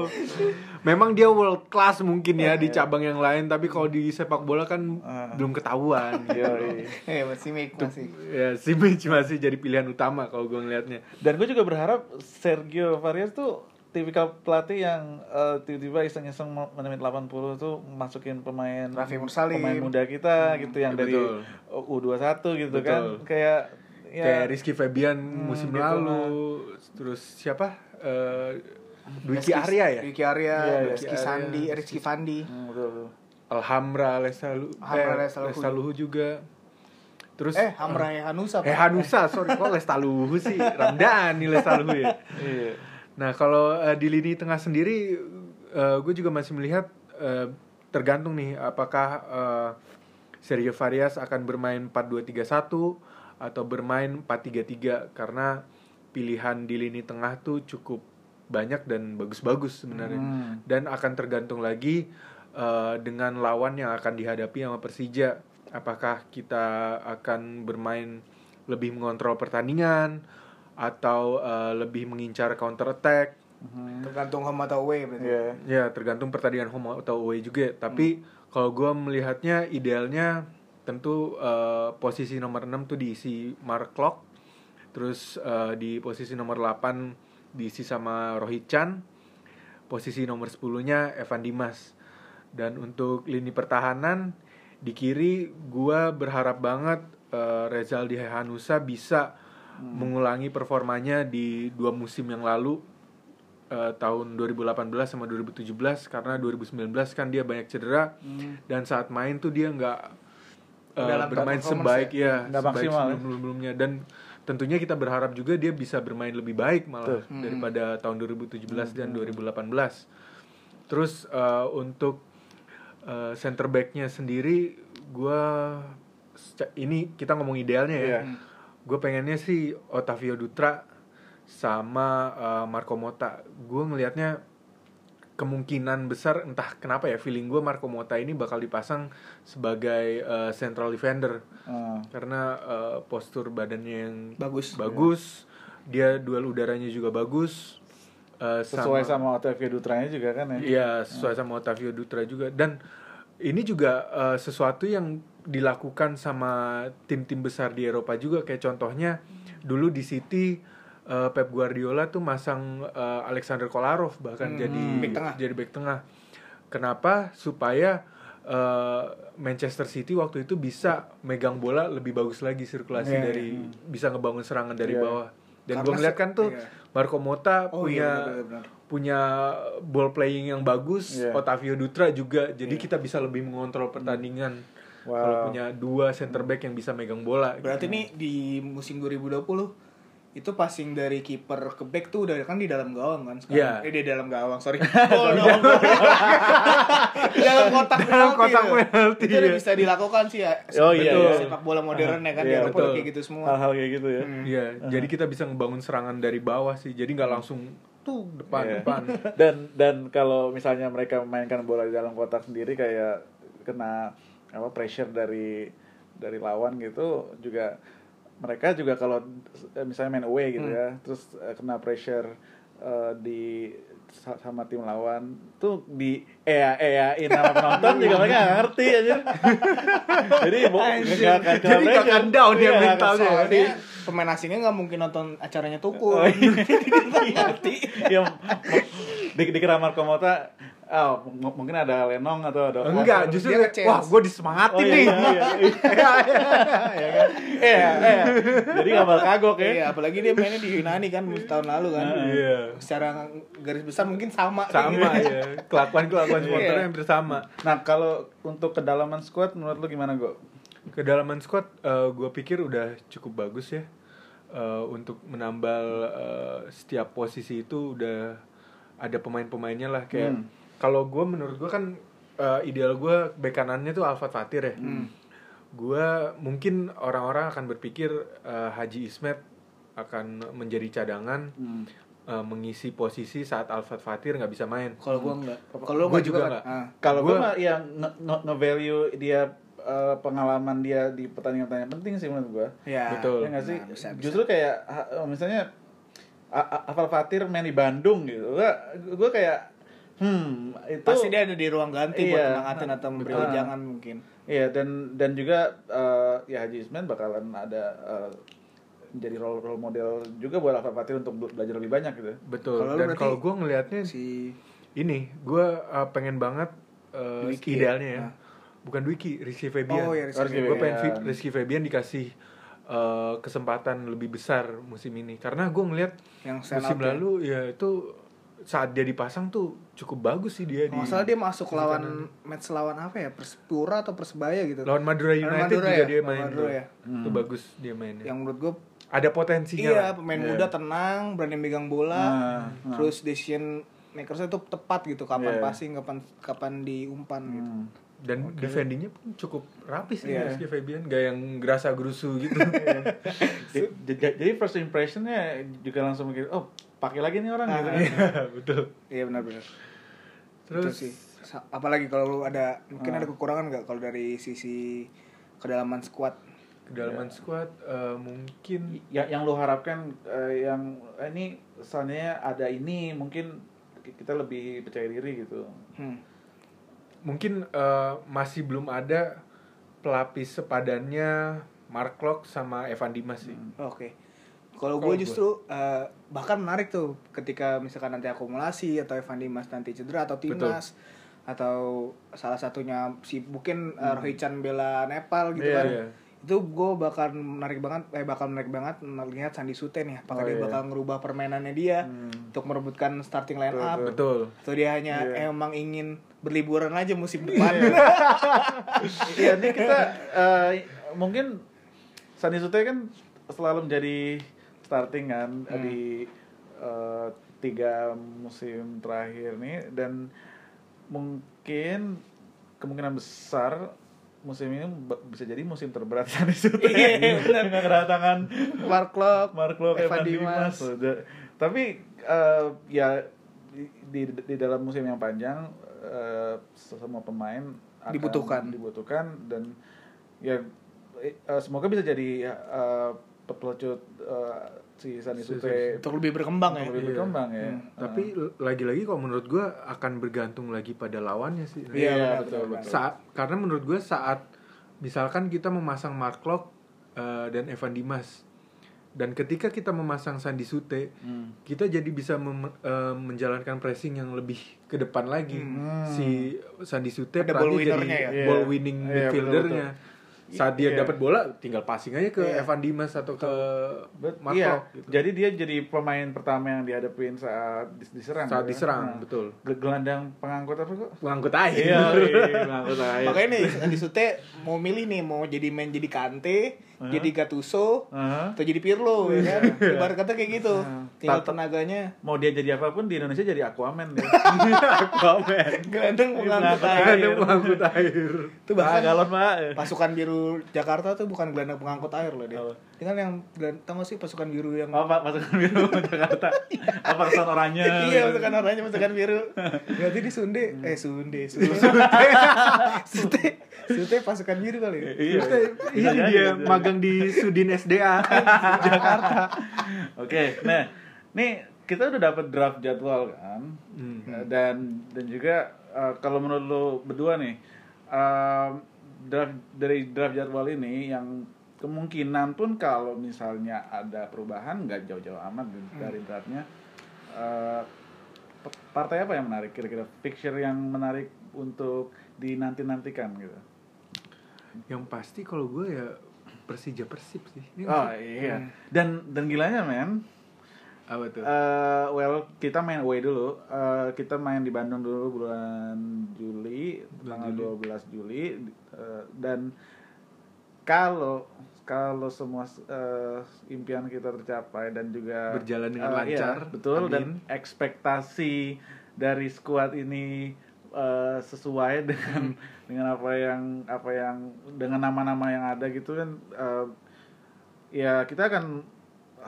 Memang dia world class mungkin ya di Iya. cabang yang lain, tapi kalau di sepak bola kan Ah. belum ketahuan. Yoi. Eh, masih masih. ya, si Mitch masih jadi pilihan utama kalau gue ngelihatnya. Dan gue juga berharap Sergio Varias tuh tipikal pelatih yang eh, tiba-tiba iseng-iseng menit 80 tuh masukin pemain Raffi Mursalim. pemain muda kita gitu yang dari Betul. U21 gitu Betul. kan kayak ya Kayak Rizky Febian musim gitu lalu, terus siapa? Eh Dwiki Arya ya? Rizky Arya, Iya. Rizky Sandi, Arya. Rizky Fandi. Hmm, betul, betul. Alhamra Lesalu, Alhamra eh, Lesaluhu. Lesaluhu juga. Terus Eh, Hamra Hanusa. Eh Pak. Hanusa, sorry kok Lestaluhu sih? Ramdhani Lestaluhu ya. Iya. Nah kalau eh, di lini tengah sendiri, gue juga masih melihat eh, tergantung nih apakah eh, Sergio Varias akan bermain 4-2-3-1 atau bermain 4-3-3 karena pilihan di lini tengah tuh cukup banyak dan bagus-bagus sebenarnya Hmm. dan akan tergantung lagi eh, dengan lawan yang akan dihadapi sama Persija apakah kita akan bermain lebih mengontrol pertandingan atau eh, lebih mengincar counter attack Mhm. Tergantung home atau away berarti. Iya. ya tergantung pertandingan home atau away juga tapi kalau gue melihatnya idealnya tentu eh, posisi nomor 6 tuh diisi Mark Klok terus eh, di posisi nomor 8 diisi sama Rohit Chan posisi nomor 10 nya Evan Dimas. Dan untuk lini pertahanan di kiri gua berharap banget eh, Rezaldi Hanusa bisa mengulangi performanya di dua musim yang lalu eh, tahun 2018 sama 2017 karena 2019 kan dia banyak cedera dan saat main tuh dia nggak Dalam bermain sebaik ya, Nggak sebaik maksimal ya? sebelum-sebelumnya. Dan tentunya kita berharap juga dia bisa bermain lebih baik malah Betul. daripada tahun 2017 dan 2018 terus eh, untuk eh, center backnya sendiri gua seca- ini kita ngomong idealnya ya. Iya. gue pengennya sih Otavio Dutra sama eh, Marco Mota gue ngelihatnya kemungkinan besar entah kenapa ya feeling gue Marco Mota ini bakal dipasang sebagai eh, central defender Ah. karena eh, postur badannya yang Bagus. bagus dia duel udaranya juga bagus eh, Sesuai sama Otavio Dutranya juga kan ya. Iya, sesuai sama Otavio Dutra juga dan ini juga eh, sesuatu yang dilakukan sama tim-tim besar di Eropa juga kayak contohnya dulu di City eh, Pep Guardiola tuh masang eh, Alexander Kolarov bahkan Hmm, jadi bek tengah. jadi back tengah. Kenapa? Supaya eh, Manchester City waktu itu bisa megang bola lebih bagus lagi sirkulasi Iya, dari bisa ngebangun serangan dari Iya. bawah. Dan gue ngeliat kan tuh iya. Marco Mota Oh punya iya punya ball playing yang bagus, Iya. Otavio Dutra juga. Jadi kita bisa lebih mengontrol pertandingan. Wow. Kalau punya dua center back yang bisa megang bola. Berarti nih di musim 2020 itu passing dari kiper ke back tuh udah kan di dalam gawang kan sekarang. Eh di dalam gawang, sorry. Oh, no. di dalam kotak Dalam penalti kotak ya. penalti, Itu udah iya. bisa dilakukan sih ya. Oh, iya, Betul. iya. Sepak bola modern ya kan di Eropa betul. kayak gitu semua. Hal-hal kayak gitu ya. Hmm. Iya, jadi kita bisa ngebangun serangan dari bawah sih. Jadi nggak langsung tuh depan Iya. depan. dan dan kalau misalnya mereka memainkan bola di dalam kotak sendiri kayak kena apa pressure dari dari lawan gitu juga mereka juga kalau eh, misalnya main away gitu ya terus eh, kena pressure eh, di sa- sama tim lawan tuh di ea eain sama penonton juga mereka nggak ngerti aja jadi nggak akan Jadi nggak akan down ya Iya, mentalnya. Soalnya pemain asingnya nggak mungkin nonton acaranya Tukul. Oh, iya. ngerti. yang di, dikira Marco Mota m- mungkin ada Lenong atau ada Enggak, Dia justru nge-chance. wah gue Oh, disemangatin iya, nih. iya, iya. Iya kan? Iya, iya. Jadi gak bakal kagok ya. Iya, apalagi dia mainnya di Yunani kan tahun lalu kan. Iya. Secara garis besar mungkin sama. Sama gitu. ya. Kelakuan-kelakuan Iya. supporternya hampir sama. Nah, kalau untuk kedalaman squad menurut lu gimana, Go? Kedalaman squad gue pikir udah cukup bagus ya. eh, untuk menambal eh, setiap posisi itu udah ada pemain-pemainnya lah kayak Hmm. Kalau gue menurut gue kan eh, ideal gue bek kanannya tuh Alfat Fatir ya gue mungkin orang-orang akan berpikir eh, Haji Ismet akan menjadi cadangan Hmm. eh, mengisi posisi saat Alfat Fatir nggak bisa main Kalau gua enggak. Kalau Gua gua juga nggak. Ah. Kalau gue Gua- mah yang nge- nge-value dia eh, pengalaman dia di pertandingan-pertandingan penting sih menurut gue. Ya. Betul. Ya nggak sih? Nah, bisa, bisa. Justru kayak misalnya Afal Fatir main di Bandung gitu. Gue gue kayak hmm itu Pasti dia ada di ruang ganti buat Iya. ngangatin atau memberi jangan mungkin. Iya dan dan juga eh, ya Haji Isman bakalan ada eh, menjadi role role model juga buat Afal Fatir untuk be- belajar lebih banyak gitu. betul lu dan kalau gue ngelihatnya Si ini gue uh, pengen banget uh, Dwiki idealnya ya? ya Nah. bukan Dwiki Rizky Febian Oh, iya, Rizky Rizky gue pengen Rizky Febian dikasih uh, kesempatan lebih besar musim ini karena gue ngelihat musim out ya. lalu ya itu saat dia dipasang tuh cukup bagus sih dia Kalau di nggak salah dia masuk lawan match lawan apa ya? Persipura atau Persebaya gitu. lawan Madura United Madura juga ya? dia main Madura tuh. ya? itu bagus dia mainnya Yang menurut gue ada potensinya iya lah. pemain Iya. muda tenang, berani megang bola, Nah, nah. terus decision makersnya tuh tepat gitu kapan Iya. passing, kapan kapan diumpan gitu. Hmm. dan defendingnya pun cukup rapi sih Iya. Rizky Febian gak yang gerasa gerusu gitu j- Jadi first impressionnya juga langsung mikir, oh pakai lagi nih orang gitu. Ah. Iya, betul Iya benar-benar. terus sih. Apalagi kalau lu ada mungkin Ah. ada kekurangan nggak kalau dari sisi kedalaman squad? kedalaman squad eh, mungkin Ya, yang lu harapkan eh, yang eh, ini soalnya ada ini mungkin kita lebih percaya diri gitu. Hmm. mungkin eh, masih belum ada pelapis sepadannya Mark Locke sama Evan Dimas sih. Oke. Kalau Kalau gue justru eh, bahkan menarik tuh ketika misalkan nanti akumulasi atau Evan Dimas nanti cedera atau timnas atau salah satunya si mungkin uh, Rohichan bela Nepal gitu Iya, kan. iya. Itu gue bakal menarik banget eh bakal menarik banget melihat Sandi Suten ya. Apakah Oh, dia iya. bakal ngerubah permainannya dia Hmm. untuk merebutkan starting line up Betul. atau dia hanya Iya. emang ingin berliburan aja musim depan. Iya, ini kita eh, mungkin Sandi Sute kan selalu menjadi starting kan Hmm. di eh, tiga musim terakhir nih dan mungkin kemungkinan besar musim ini bisa jadi musim terberat Sandi Sute Iya, dengan kedatangan Mark Locke, Mark Locke, Evan Evan Dimas. Dimas. Tapi eh, ya di, di dalam musim yang panjang eh, semua pemain akan Dibutuhkan. dibutuhkan dan ya eh, semoga bisa jadi pelecut eh, si Sani Si- Sute untuk lebih berkembang ya. untuk lebih berkembang ya. Hmm. Tapi lagi-lagi kalau menurut gue akan bergantung lagi pada lawannya sih. Iya, Iya, benar, betul, betul. Saat karena menurut gue saat misalkan kita memasang Mark Locke eh, dan Evan Dimas dan ketika kita memasang Sandi Sute Hmm. kita jadi bisa mem- eh, menjalankan pressing yang lebih ke depan lagi Hmm. si Sandi Sute Ada ball jadi winnernya ya? ball Iya. winning Iya, midfieldernya saat dia Iya. dapat bola tinggal passing aja ke Iya. Evan Dimas atau ke Bet- Mark iya, Locke gitu. jadi dia jadi pemain pertama yang dihadapin saat dis- diserang. saat kan. diserang Nah, betul gel- Gelandang pengangkut apa kok? mengangkut air Iya, pengangkut air. Makanya nih Sandi Sute mau milih nih mau jadi main jadi Kante, jadi Gattuso, Hah? atau jadi Pirlo ya kan. Ibarat kata kayak gitu. Nah, Tinggal tenaganya mau dia jadi apa pun di Indonesia jadi Aquaman dia. Aquaman gelandang pengangkut Pengangkut air. ada mengangkut air Itu ah, bahkan galon pak. pasukan biru Jakarta tuh bukan gelandang pengangkut air loh dia. Apa? Dia kan yang tau gak sih pasukan biru yang Oh pasukan biru Jakarta. Apa kesan oranye? Iya, pasukan oranye, pasukan biru. Berarti di Sunde, eh Sunde, Sunde. Sute, Sute pasukan biru kali. ya? Iya. Dia- iya dia magang di Sudin SDA Jakarta Oke, nah, nih kita udah dapat draft jadwal kan, Hmm. Eh, dan dan juga eh, kalau menurut lo berdua nih, eh, draft dari draft jadwal ini yang kemungkinan pun kalau misalnya ada perubahan nggak jauh-jauh amat dari draftnya, eh, p- partai apa yang menarik kira-kira fixture yang menarik untuk dinanti-nantikan gitu? Yang pasti kalau gue ya Persija Persib sih Ini Oh iya, dan dan gilanya men, apa tuh Eh, well, kita main away dulu. Eh, kita main di Bandung dulu bulan Juli, Bulan tanggal Juli. 12 Juli. Eh, dan kalau kalau semua eh, impian kita tercapai dan juga Berjalan dengan eh, lancar. iya, betul dan Amin. ekspektasi dari skuad ini eh, sesuai dengan dengan apa yang apa yang dengan nama-nama yang ada gitu kan eh, ya kita akan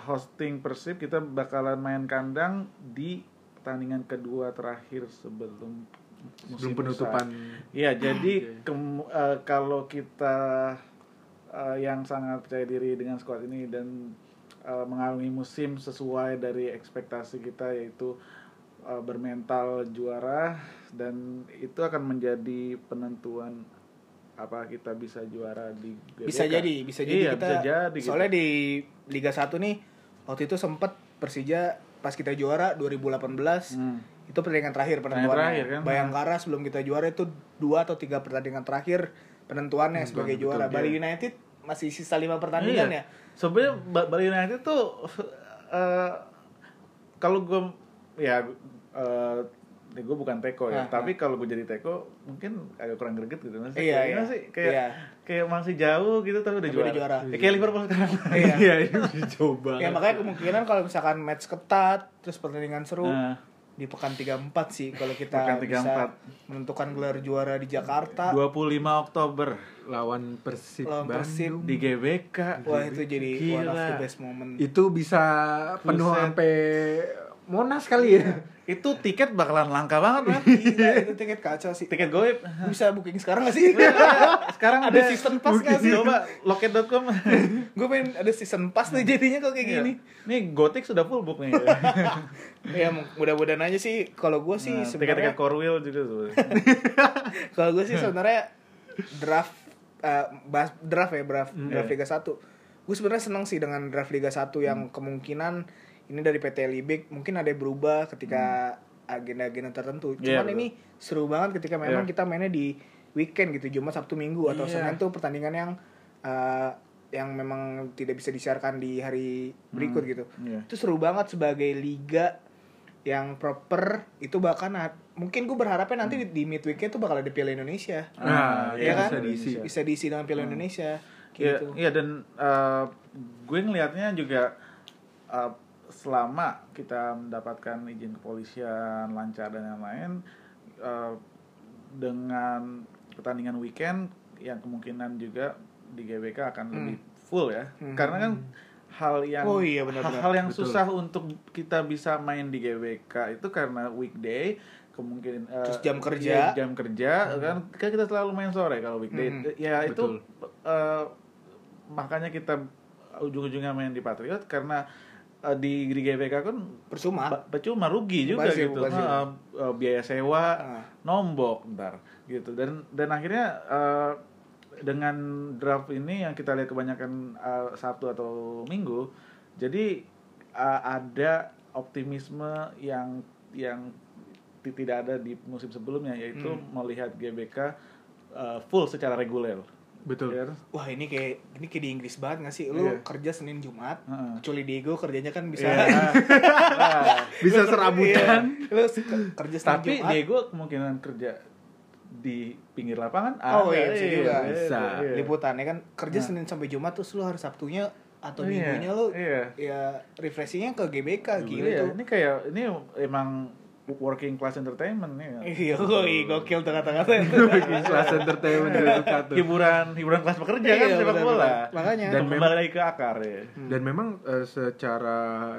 hosting Persib kita bakalan main kandang di pertandingan kedua terakhir sebelum Sebelum musim penutupan. usai. Iya, jadi Oke. kem- eh, kalau kita eh, yang sangat percaya diri dengan squad ini dan eh, mengalami musim sesuai dari ekspektasi kita yaitu eh, bermental juara dan itu akan menjadi penentuan apa kita bisa juara di GBK. bisa jadi bisa jadi Iya, kita bisa jadi gitu. soalnya di Liga 1 nih waktu itu sempet Persija pas kita juara 2018 Hmm. itu pertandingan terakhir penentuannya terakhir, kan? Bayangkara sebelum kita juara itu dua atau tiga pertandingan terakhir penentuannya sebagai betul, juara iya. Bali United masih sisa lima pertandingan Iya. ya Sebenarnya Ba- Bali United tuh eh, kalau gue ya eh gue bukan teko ya, Ah, tapi kalau gue jadi teko mungkin agak kurang greget gitu masih. Iya, iya. sih kayak Iya. kayak masih jauh gitu tapi udah Tapi juara. udah juara. Ya, kayak Liverpool sekarang. Iya. Iya, ini dicoba. ya makanya kemungkinan kalau misalkan match ketat terus pertandingan seru Nah, di pekan 34 sih kalau kita Pekan bisa 34. menentukan gelar juara di Jakarta 25 Oktober lawan Persib Lawan Persib. Bandung. di GBK. wah itu jadi one of the Gila. best moment Itu bisa penuh sampai Monas kali ya. Itu tiket bakalan langka banget, man. Gila, itu tiket kacau sih tiket goib. bisa booking sekarang gak sih Sekarang ada season pass gak sih Coba loket.com. gue pengen ada season pass nih jadinya kok kayak Iya. gini Nih Gothic sudah full book nih. ya mudah-mudahan aja sih kalau gue sih Nah, sebenarnya tiket-tiket juga tuh. kalau gue sih sebenarnya draft eh, bahas draft ya draft Hmm. draft Iya. Liga 1 gue sebenarnya seneng sih dengan draft Liga 1 yang Hmm. kemungkinan ini dari PT Libik mungkin ada yang berubah ketika agenda-agenda tertentu Hmm. Iya, cuman betul. ini seru banget ketika memang Iya. kita mainnya di weekend gitu Jumat Sabtu Minggu atau Iya. Senin tuh pertandingan yang eh, yang memang tidak bisa disiarkan di hari berikut gitu Iya. itu seru banget sebagai liga yang proper itu bahkan mungkin gue berharapnya nanti di, di midweeknya tuh bakal ada Piala Indonesia Nah, ya iya, kan bisa diisi. bisa diisi dengan Piala Indonesia Iya, gitu iya dan eh, gue ngelihatnya juga eh, selama kita mendapatkan izin kepolisian lancar dan lain-lain eh, dengan pertandingan weekend yang kemungkinan juga di GBK akan lebih full ya Hmm. karena kan hal yang Oh iya, benar-benar. hal yang Betul. susah untuk kita bisa main di GBK itu karena weekday kemungkinan eh, Terus jam kerja. iya, jam kerja kan kan kita selalu main sore kalau weekday Hmm. ya Betul. itu eh, makanya kita ujung-ujungnya main di Patriot karena eh, di di GBK kan percuma ba- percuma rugi juga gitu bazir. Nah, eh, biaya sewa Ah. nombok ntar gitu dan dan akhirnya eh, dengan draft ini yang kita lihat kebanyakan eh, Sabtu atau Minggu jadi eh, ada optimisme yang yang ti- tidak ada di musim sebelumnya yaitu Hmm. melihat GBK eh, full secara reguler Betul. Ya, wah ini kayak ini kayak di Inggris banget gak sih lu Iya. kerja Senin Jumat Heeh. kecuali Diego kerjanya kan bisa Iya. Nah, Bisa serabutan. Iya. lu ke- kerja Senin tapi Jumat Diego kemungkinan kerja di pinggir lapangan Oh, ada, iya, bisa juga. Bisa. iya. liputannya kan kerja Nah. Senin sampai Jumat terus lu hari Sabtunya atau Iya, minggunya lu iya. ya refreshingnya ke GBK gila Iya, ini kayak ini emang working class entertainment nih. Iya, woi, gokil tuh kata-kata itu. Kelas entertainment juga suka tuh. hiburan hiburan kelas pekerja kan Iya, sepak bola. Makanya. dan kembali lagi ke akar ya. Dan memang eh, secara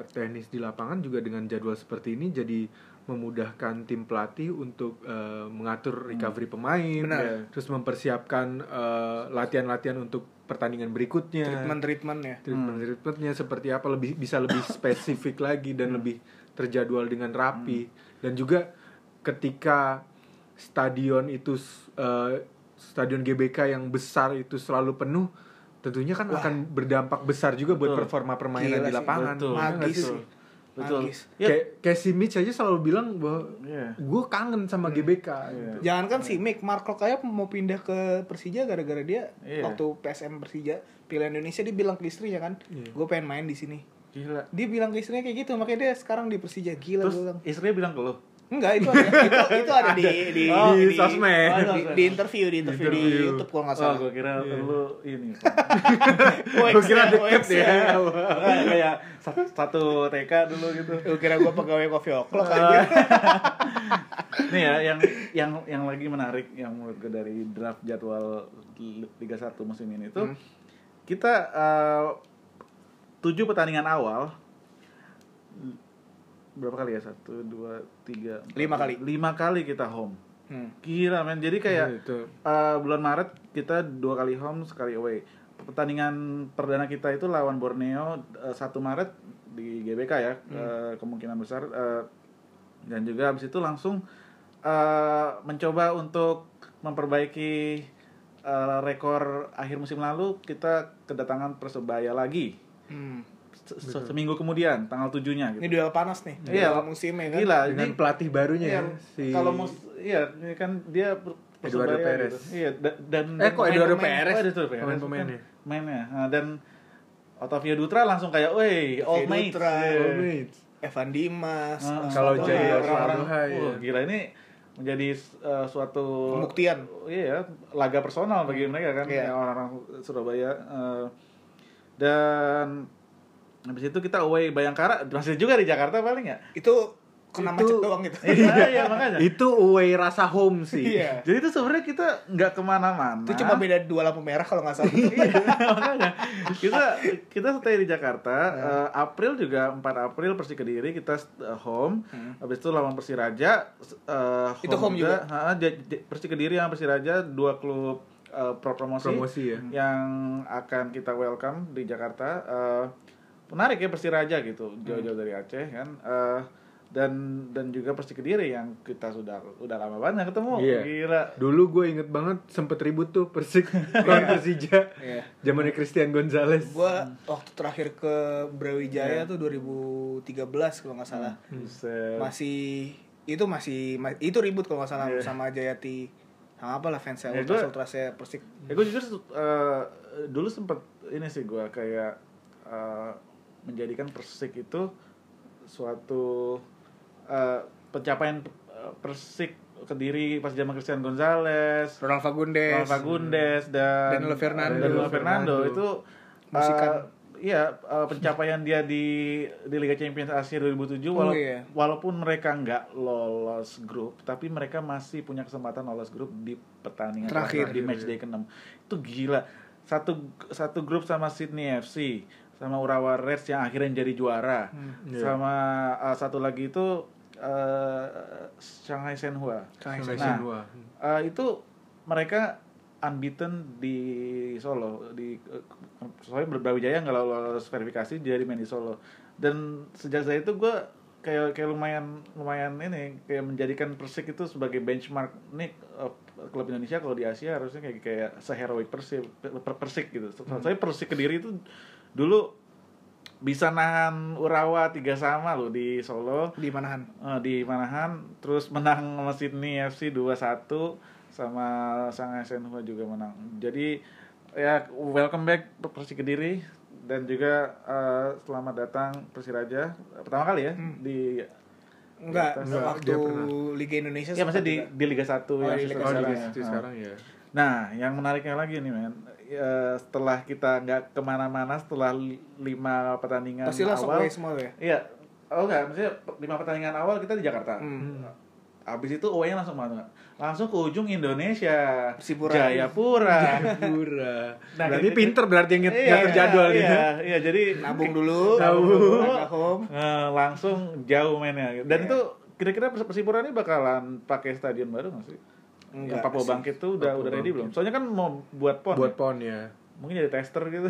teknis di lapangan juga dengan jadwal seperti ini jadi memudahkan tim pelatih untuk eh, mengatur recovery pemain, Benar. ya. terus mempersiapkan eh, latihan-latihan untuk pertandingan berikutnya. Treatment-treatment ya. Treatment treatmentnya seperti apa lebih bisa lebih spesifik lagi dan lebih terjadwal dengan rapi dan juga ketika stadion itu eh, stadion GBK yang besar itu selalu penuh tentunya kan akan berdampak besar juga buat Betul. performa permainan Gila di sih, lapangan betul. Magis sih? sih. Betul. Magis. Ya, kayak kayak si Mitch aja selalu bilang bahwa Iya. gue kangen sama GBK Iya. Jangan kan si Mick Markle kayak mau pindah ke Persija gara-gara dia Iya. waktu PSM Persija Piala Indonesia dia bilang ke istrinya kan, Iya. gue pengen main di sini. Gila. Dia bilang ke istrinya kayak gitu, makanya dia sekarang di Persija gila Terus, bilang. Istrinya bilang ke lo? Enggak, itu ada itu, itu ada, di di, oh, di, di sosmed. Oh, di, di interview, di interview di, interview. di YouTube kalau nggak oh, salah. Oh, gue kira yeah. lu ini. gue kira deket ya. Kayak satu, satu TK dulu gitu. Gue kira gue pegawai kopi O'clock aja. Ah. Nih ya yang yang yang lagi menarik yang menurut gue dari draft jadwal Liga 1 musim ini itu hmm. kita uh, tujuh pertandingan awal berapa kali ya? Satu dua tiga empat, lima kali. lima kali kita home. Hmm. kira men. Jadi kayak hmm, uh, bulan maret kita dua kali home sekali away. Pertandingan perdana kita itu lawan borneo eh, satu maret di gbk ya hmm. uh, kemungkinan besar uh, dan juga abis itu langsung uh, mencoba untuk memperbaiki uh, rekor akhir musim lalu kita kedatangan persebaya lagi. Hmm. Se- se- seminggu kemudian tanggal tujuhnya Ini gitu duel panas nih. Iya. Duel musimnya kan. gila Dengan ini pelatih barunya Iya, ya, si kalau mus iya ini kan dia Eduardo Persebaya Perez. gitu. Iya da- dan Eh, kok Eduardo pemain- Perez? Oh, Eduardo Perez. Pemain-pemainnya. Kan Mainnya. Nah, dan Otavio Dutra langsung kayak, "Woi, old mates." Dutra. Iya. Oh, mates. Evan Dimas. Ah, Kalau jadi orang-orang, ya. gila ini menjadi uh, suatu Pembuktian. Iya, laga personal bagi mereka kan, ya, orang-orang Surabaya. uh, dan habis itu kita away Bayangkara, masih juga di Jakarta paling ya. Itu kena Itu- macet doang gitu. Iya, iya makanya. Itu away rasa home sih. Iya. Jadi itu sebenarnya kita nggak ke mana-mana. Itu cuma beda dua lampu merah kalau nggak salah. Iya, makanya kita kita stay di Jakarta. Eh, April juga 4 April Persi Kediri kita eh, home. Habis itu lawan Persiraja eh, Itu home juga? Ha, ja- Persi Kediri sama Persiraja dua klub eh, pro promosi, Promosi ya. yang akan kita welcome di Jakarta. Eh, menarik ya Persiraja gitu, jauh-jauh dari Aceh kan. Eh, dan dan juga Persi Kediri yang kita sudah udah lama banget ketemu. Iya. Gila. Dulu gue inget banget sempet ribut tuh Persik lawan Persija. Iya. Zamannya Christian Gonzalez. Gua waktu terakhir ke Brawijaya tuh 2013 kalau nggak salah. Buset. Masih itu masih ma- itu ribut kalau nggak salah Iya. sama Jayati sama apa lah fansnya Ya, ultras gua- ultrasnya persik Ya gue jujur eh, dulu sempet ini sih gue kayak eh, menjadikan Persik itu suatu eh, pencapaian Persik Kediri pas zaman Christian Gonzalez, Ronald Fagundes Ronald Fagundes dan Danilo Fernando. Danilo Fernando Fernando. itu Musikan. eh, Iya, eh, pencapaian dia di di Liga Champions Asia 2007 Oh, wala- iya. walaupun mereka nggak lolos grup, tapi mereka masih punya kesempatan lolos grup di pertandingan Terakhir. di match day ke-6. Itu gila. Satu satu grup sama Sydney FC, sama Urawa Reds yang akhirnya jadi juara. Iya. Sama eh, satu lagi itu eh, Shanghai Shenhua. Shanghai Shanghai Nah, Shenhua. Eh, itu mereka unbeaten di Solo di eh, soalnya Brawijaya nggak lolos verifikasi jadi main di Solo. Dan sejak saya itu gue kayak kayak lumayan lumayan ini kayak menjadikan Persik itu sebagai benchmark nih eh, klub Indonesia kalau di Asia harusnya kayak kayak seheroik Persik per- Persik gitu. Soalnya Persik kediri itu dulu bisa nahan Urawa tiga sama loh di Solo. Di Manahan. Eh, di Manahan terus menang sama Sydney FC 2-1 sama Shanghai Shenhua juga menang. Jadi ya welcome back Persi Kediri dan juga eh, selamat datang Persiraja pertama kali ya di enggak Enggak, waktu. Liga Indonesia ya maksudnya di di Liga 1 Oh, yang di Liga Oh, sekarang ya. Nah. sekarang ya. Nah, yang menariknya lagi nih men, ya, setelah kita nggak ke mana-mana setelah li- lima pertandingan pasti langsung awal, semua ya Iya. Oh enggak, maksudnya lima pertandingan awal kita di Jakarta. Hmm. Abis itu away-nya langsung mana? Langsung ke ujung Indonesia. Persipura. Jayapura. Pura. Nah, berarti gitu- pinter berarti yang Iya, ngatur jadwal nih. Iya, iya, jadi nabung dulu Nabung eh, langsung jauh mainnya. Dan Iya. itu kira-kira Persipura ini bakalan pakai stadion baru nggak sih? Enggak yang Papua sih. Bangkit tuh udah Papua udah ready Bangkit. belum? Soalnya kan mau buat pon. Buat ya? pon ya. Mungkin jadi tester gitu.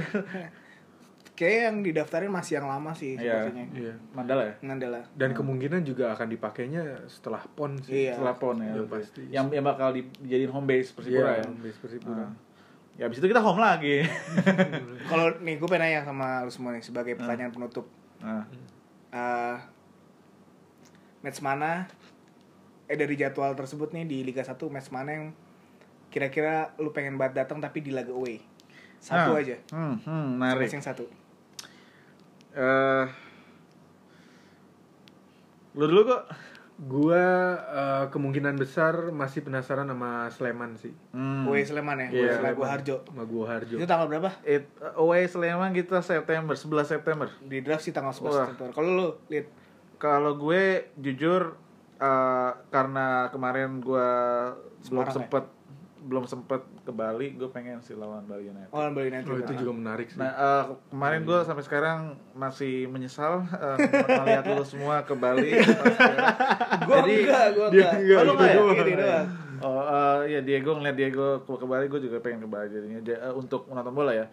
Kayak yang didaftarin masih yang lama sih Iya. sepertinya Iya. Mandala ya? Ngandela Dan kemungkinan juga akan dipakainya setelah pon sih. Iya. Setelah pon ya. Oke. pasti. Yang yang bakal di- dijadiin home base Persipura Iya, ya. base Persipura. Nah. Ya abis itu kita home lagi. kalau nih gue pengen nanya sama lu semua nih sebagai pertanyaan penutup Nah, Eh, match mana eh dari jadwal tersebut nih di Liga 1 match mana yang kira-kira lu pengen banget datang tapi di laga away satu Nah, aja Hmm, hmm, menarik. yang satu Eh, lu dulu kok. Gua eh, kemungkinan besar masih penasaran sama Sleman sih. Hmm. Away Sleman ya, Iya, Lagu Harjo. Sama gua Harjo. Itu tanggal berapa? It, away Sleman kita September, 11 September. Di draft sih tanggal 11 Wah. September. Kalau lu, lihat Kalau gue jujur eh, karena kemarin gue belum ya? Belum sempet ke Bali, gue pengen sih lawan Bali United. oh Bali United. Oh, itu juga menarik sih. Nah, eh, kemarin gue sampai sekarang masih menyesal eh, melihat lu semua ke Bali. Gua Jadi, enggak, gua dia enggak. enggak, Oh, lu enggak ya? doang. Ini doang. Oh, eh, ya Diego ngeliat Diego ke, ke Bali, gue juga pengen ke Bali jadinya Dia- eh, untuk menonton bola ya.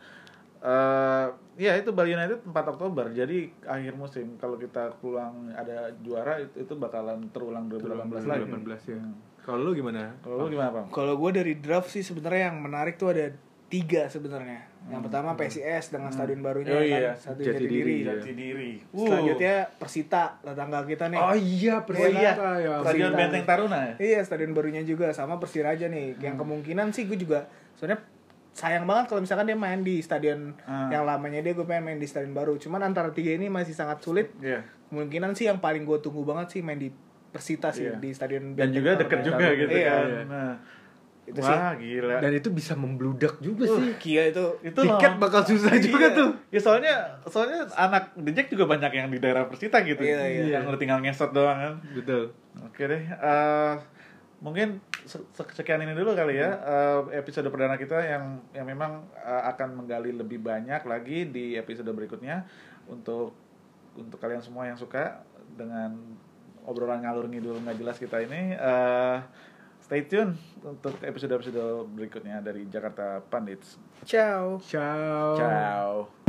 Eh, ya itu Bali United 4 Oktober. Jadi akhir musim kalau kita pulang ada juara itu, itu bakalan terulang 2018 lagi. 2018 ya. Hmm. Kalau lu gimana? Kalau lu gimana, Bang? Kalau gue dari draft sih sebenarnya yang menarik tuh ada tiga sebenarnya. Yang pertama PSIS dengan stadion barunya Oh kan, iya, stadion Jati Jatidiri. Diri, Jati diri. Selanjutnya Persita, tetangga kita nih. Oh iya, Persita ya. Stadion Persita. Benteng Taruna ya? Iya, stadion barunya juga sama Persiraja nih. Yang kemungkinan sih gue juga sebenarnya sayang banget kalau misalkan dia main di stadion Ah. yang lamanya dia gue pengen main di stadion baru. Cuman antara tiga ini masih sangat sulit. Iya. Kemungkinan sih yang paling gue tunggu banget sih main di Persita sih Iya. di stadion Dan juga deket juga gitu Iya. kan. Nah, Itu sih. Wah, gila. Dan itu bisa membludak juga sih. Kia itu itu Tiket loh. bakal susah juga Iya. tuh. Ya soalnya soalnya anak Jack juga banyak yang di daerah Persita gitu. Iya, iya. Yang tinggal ngesot doang kan. Betul. Oke deh. eh, mungkin se- se- sekian ini dulu kali ya eh, episode perdana kita yang yang memang eh, akan menggali lebih banyak lagi di episode berikutnya untuk untuk kalian semua yang suka dengan obrolan ngalur ngidul nggak jelas kita ini eh, stay tune untuk episode-episode berikutnya dari Jakarta Pandits. ciao Ciao. Ciao.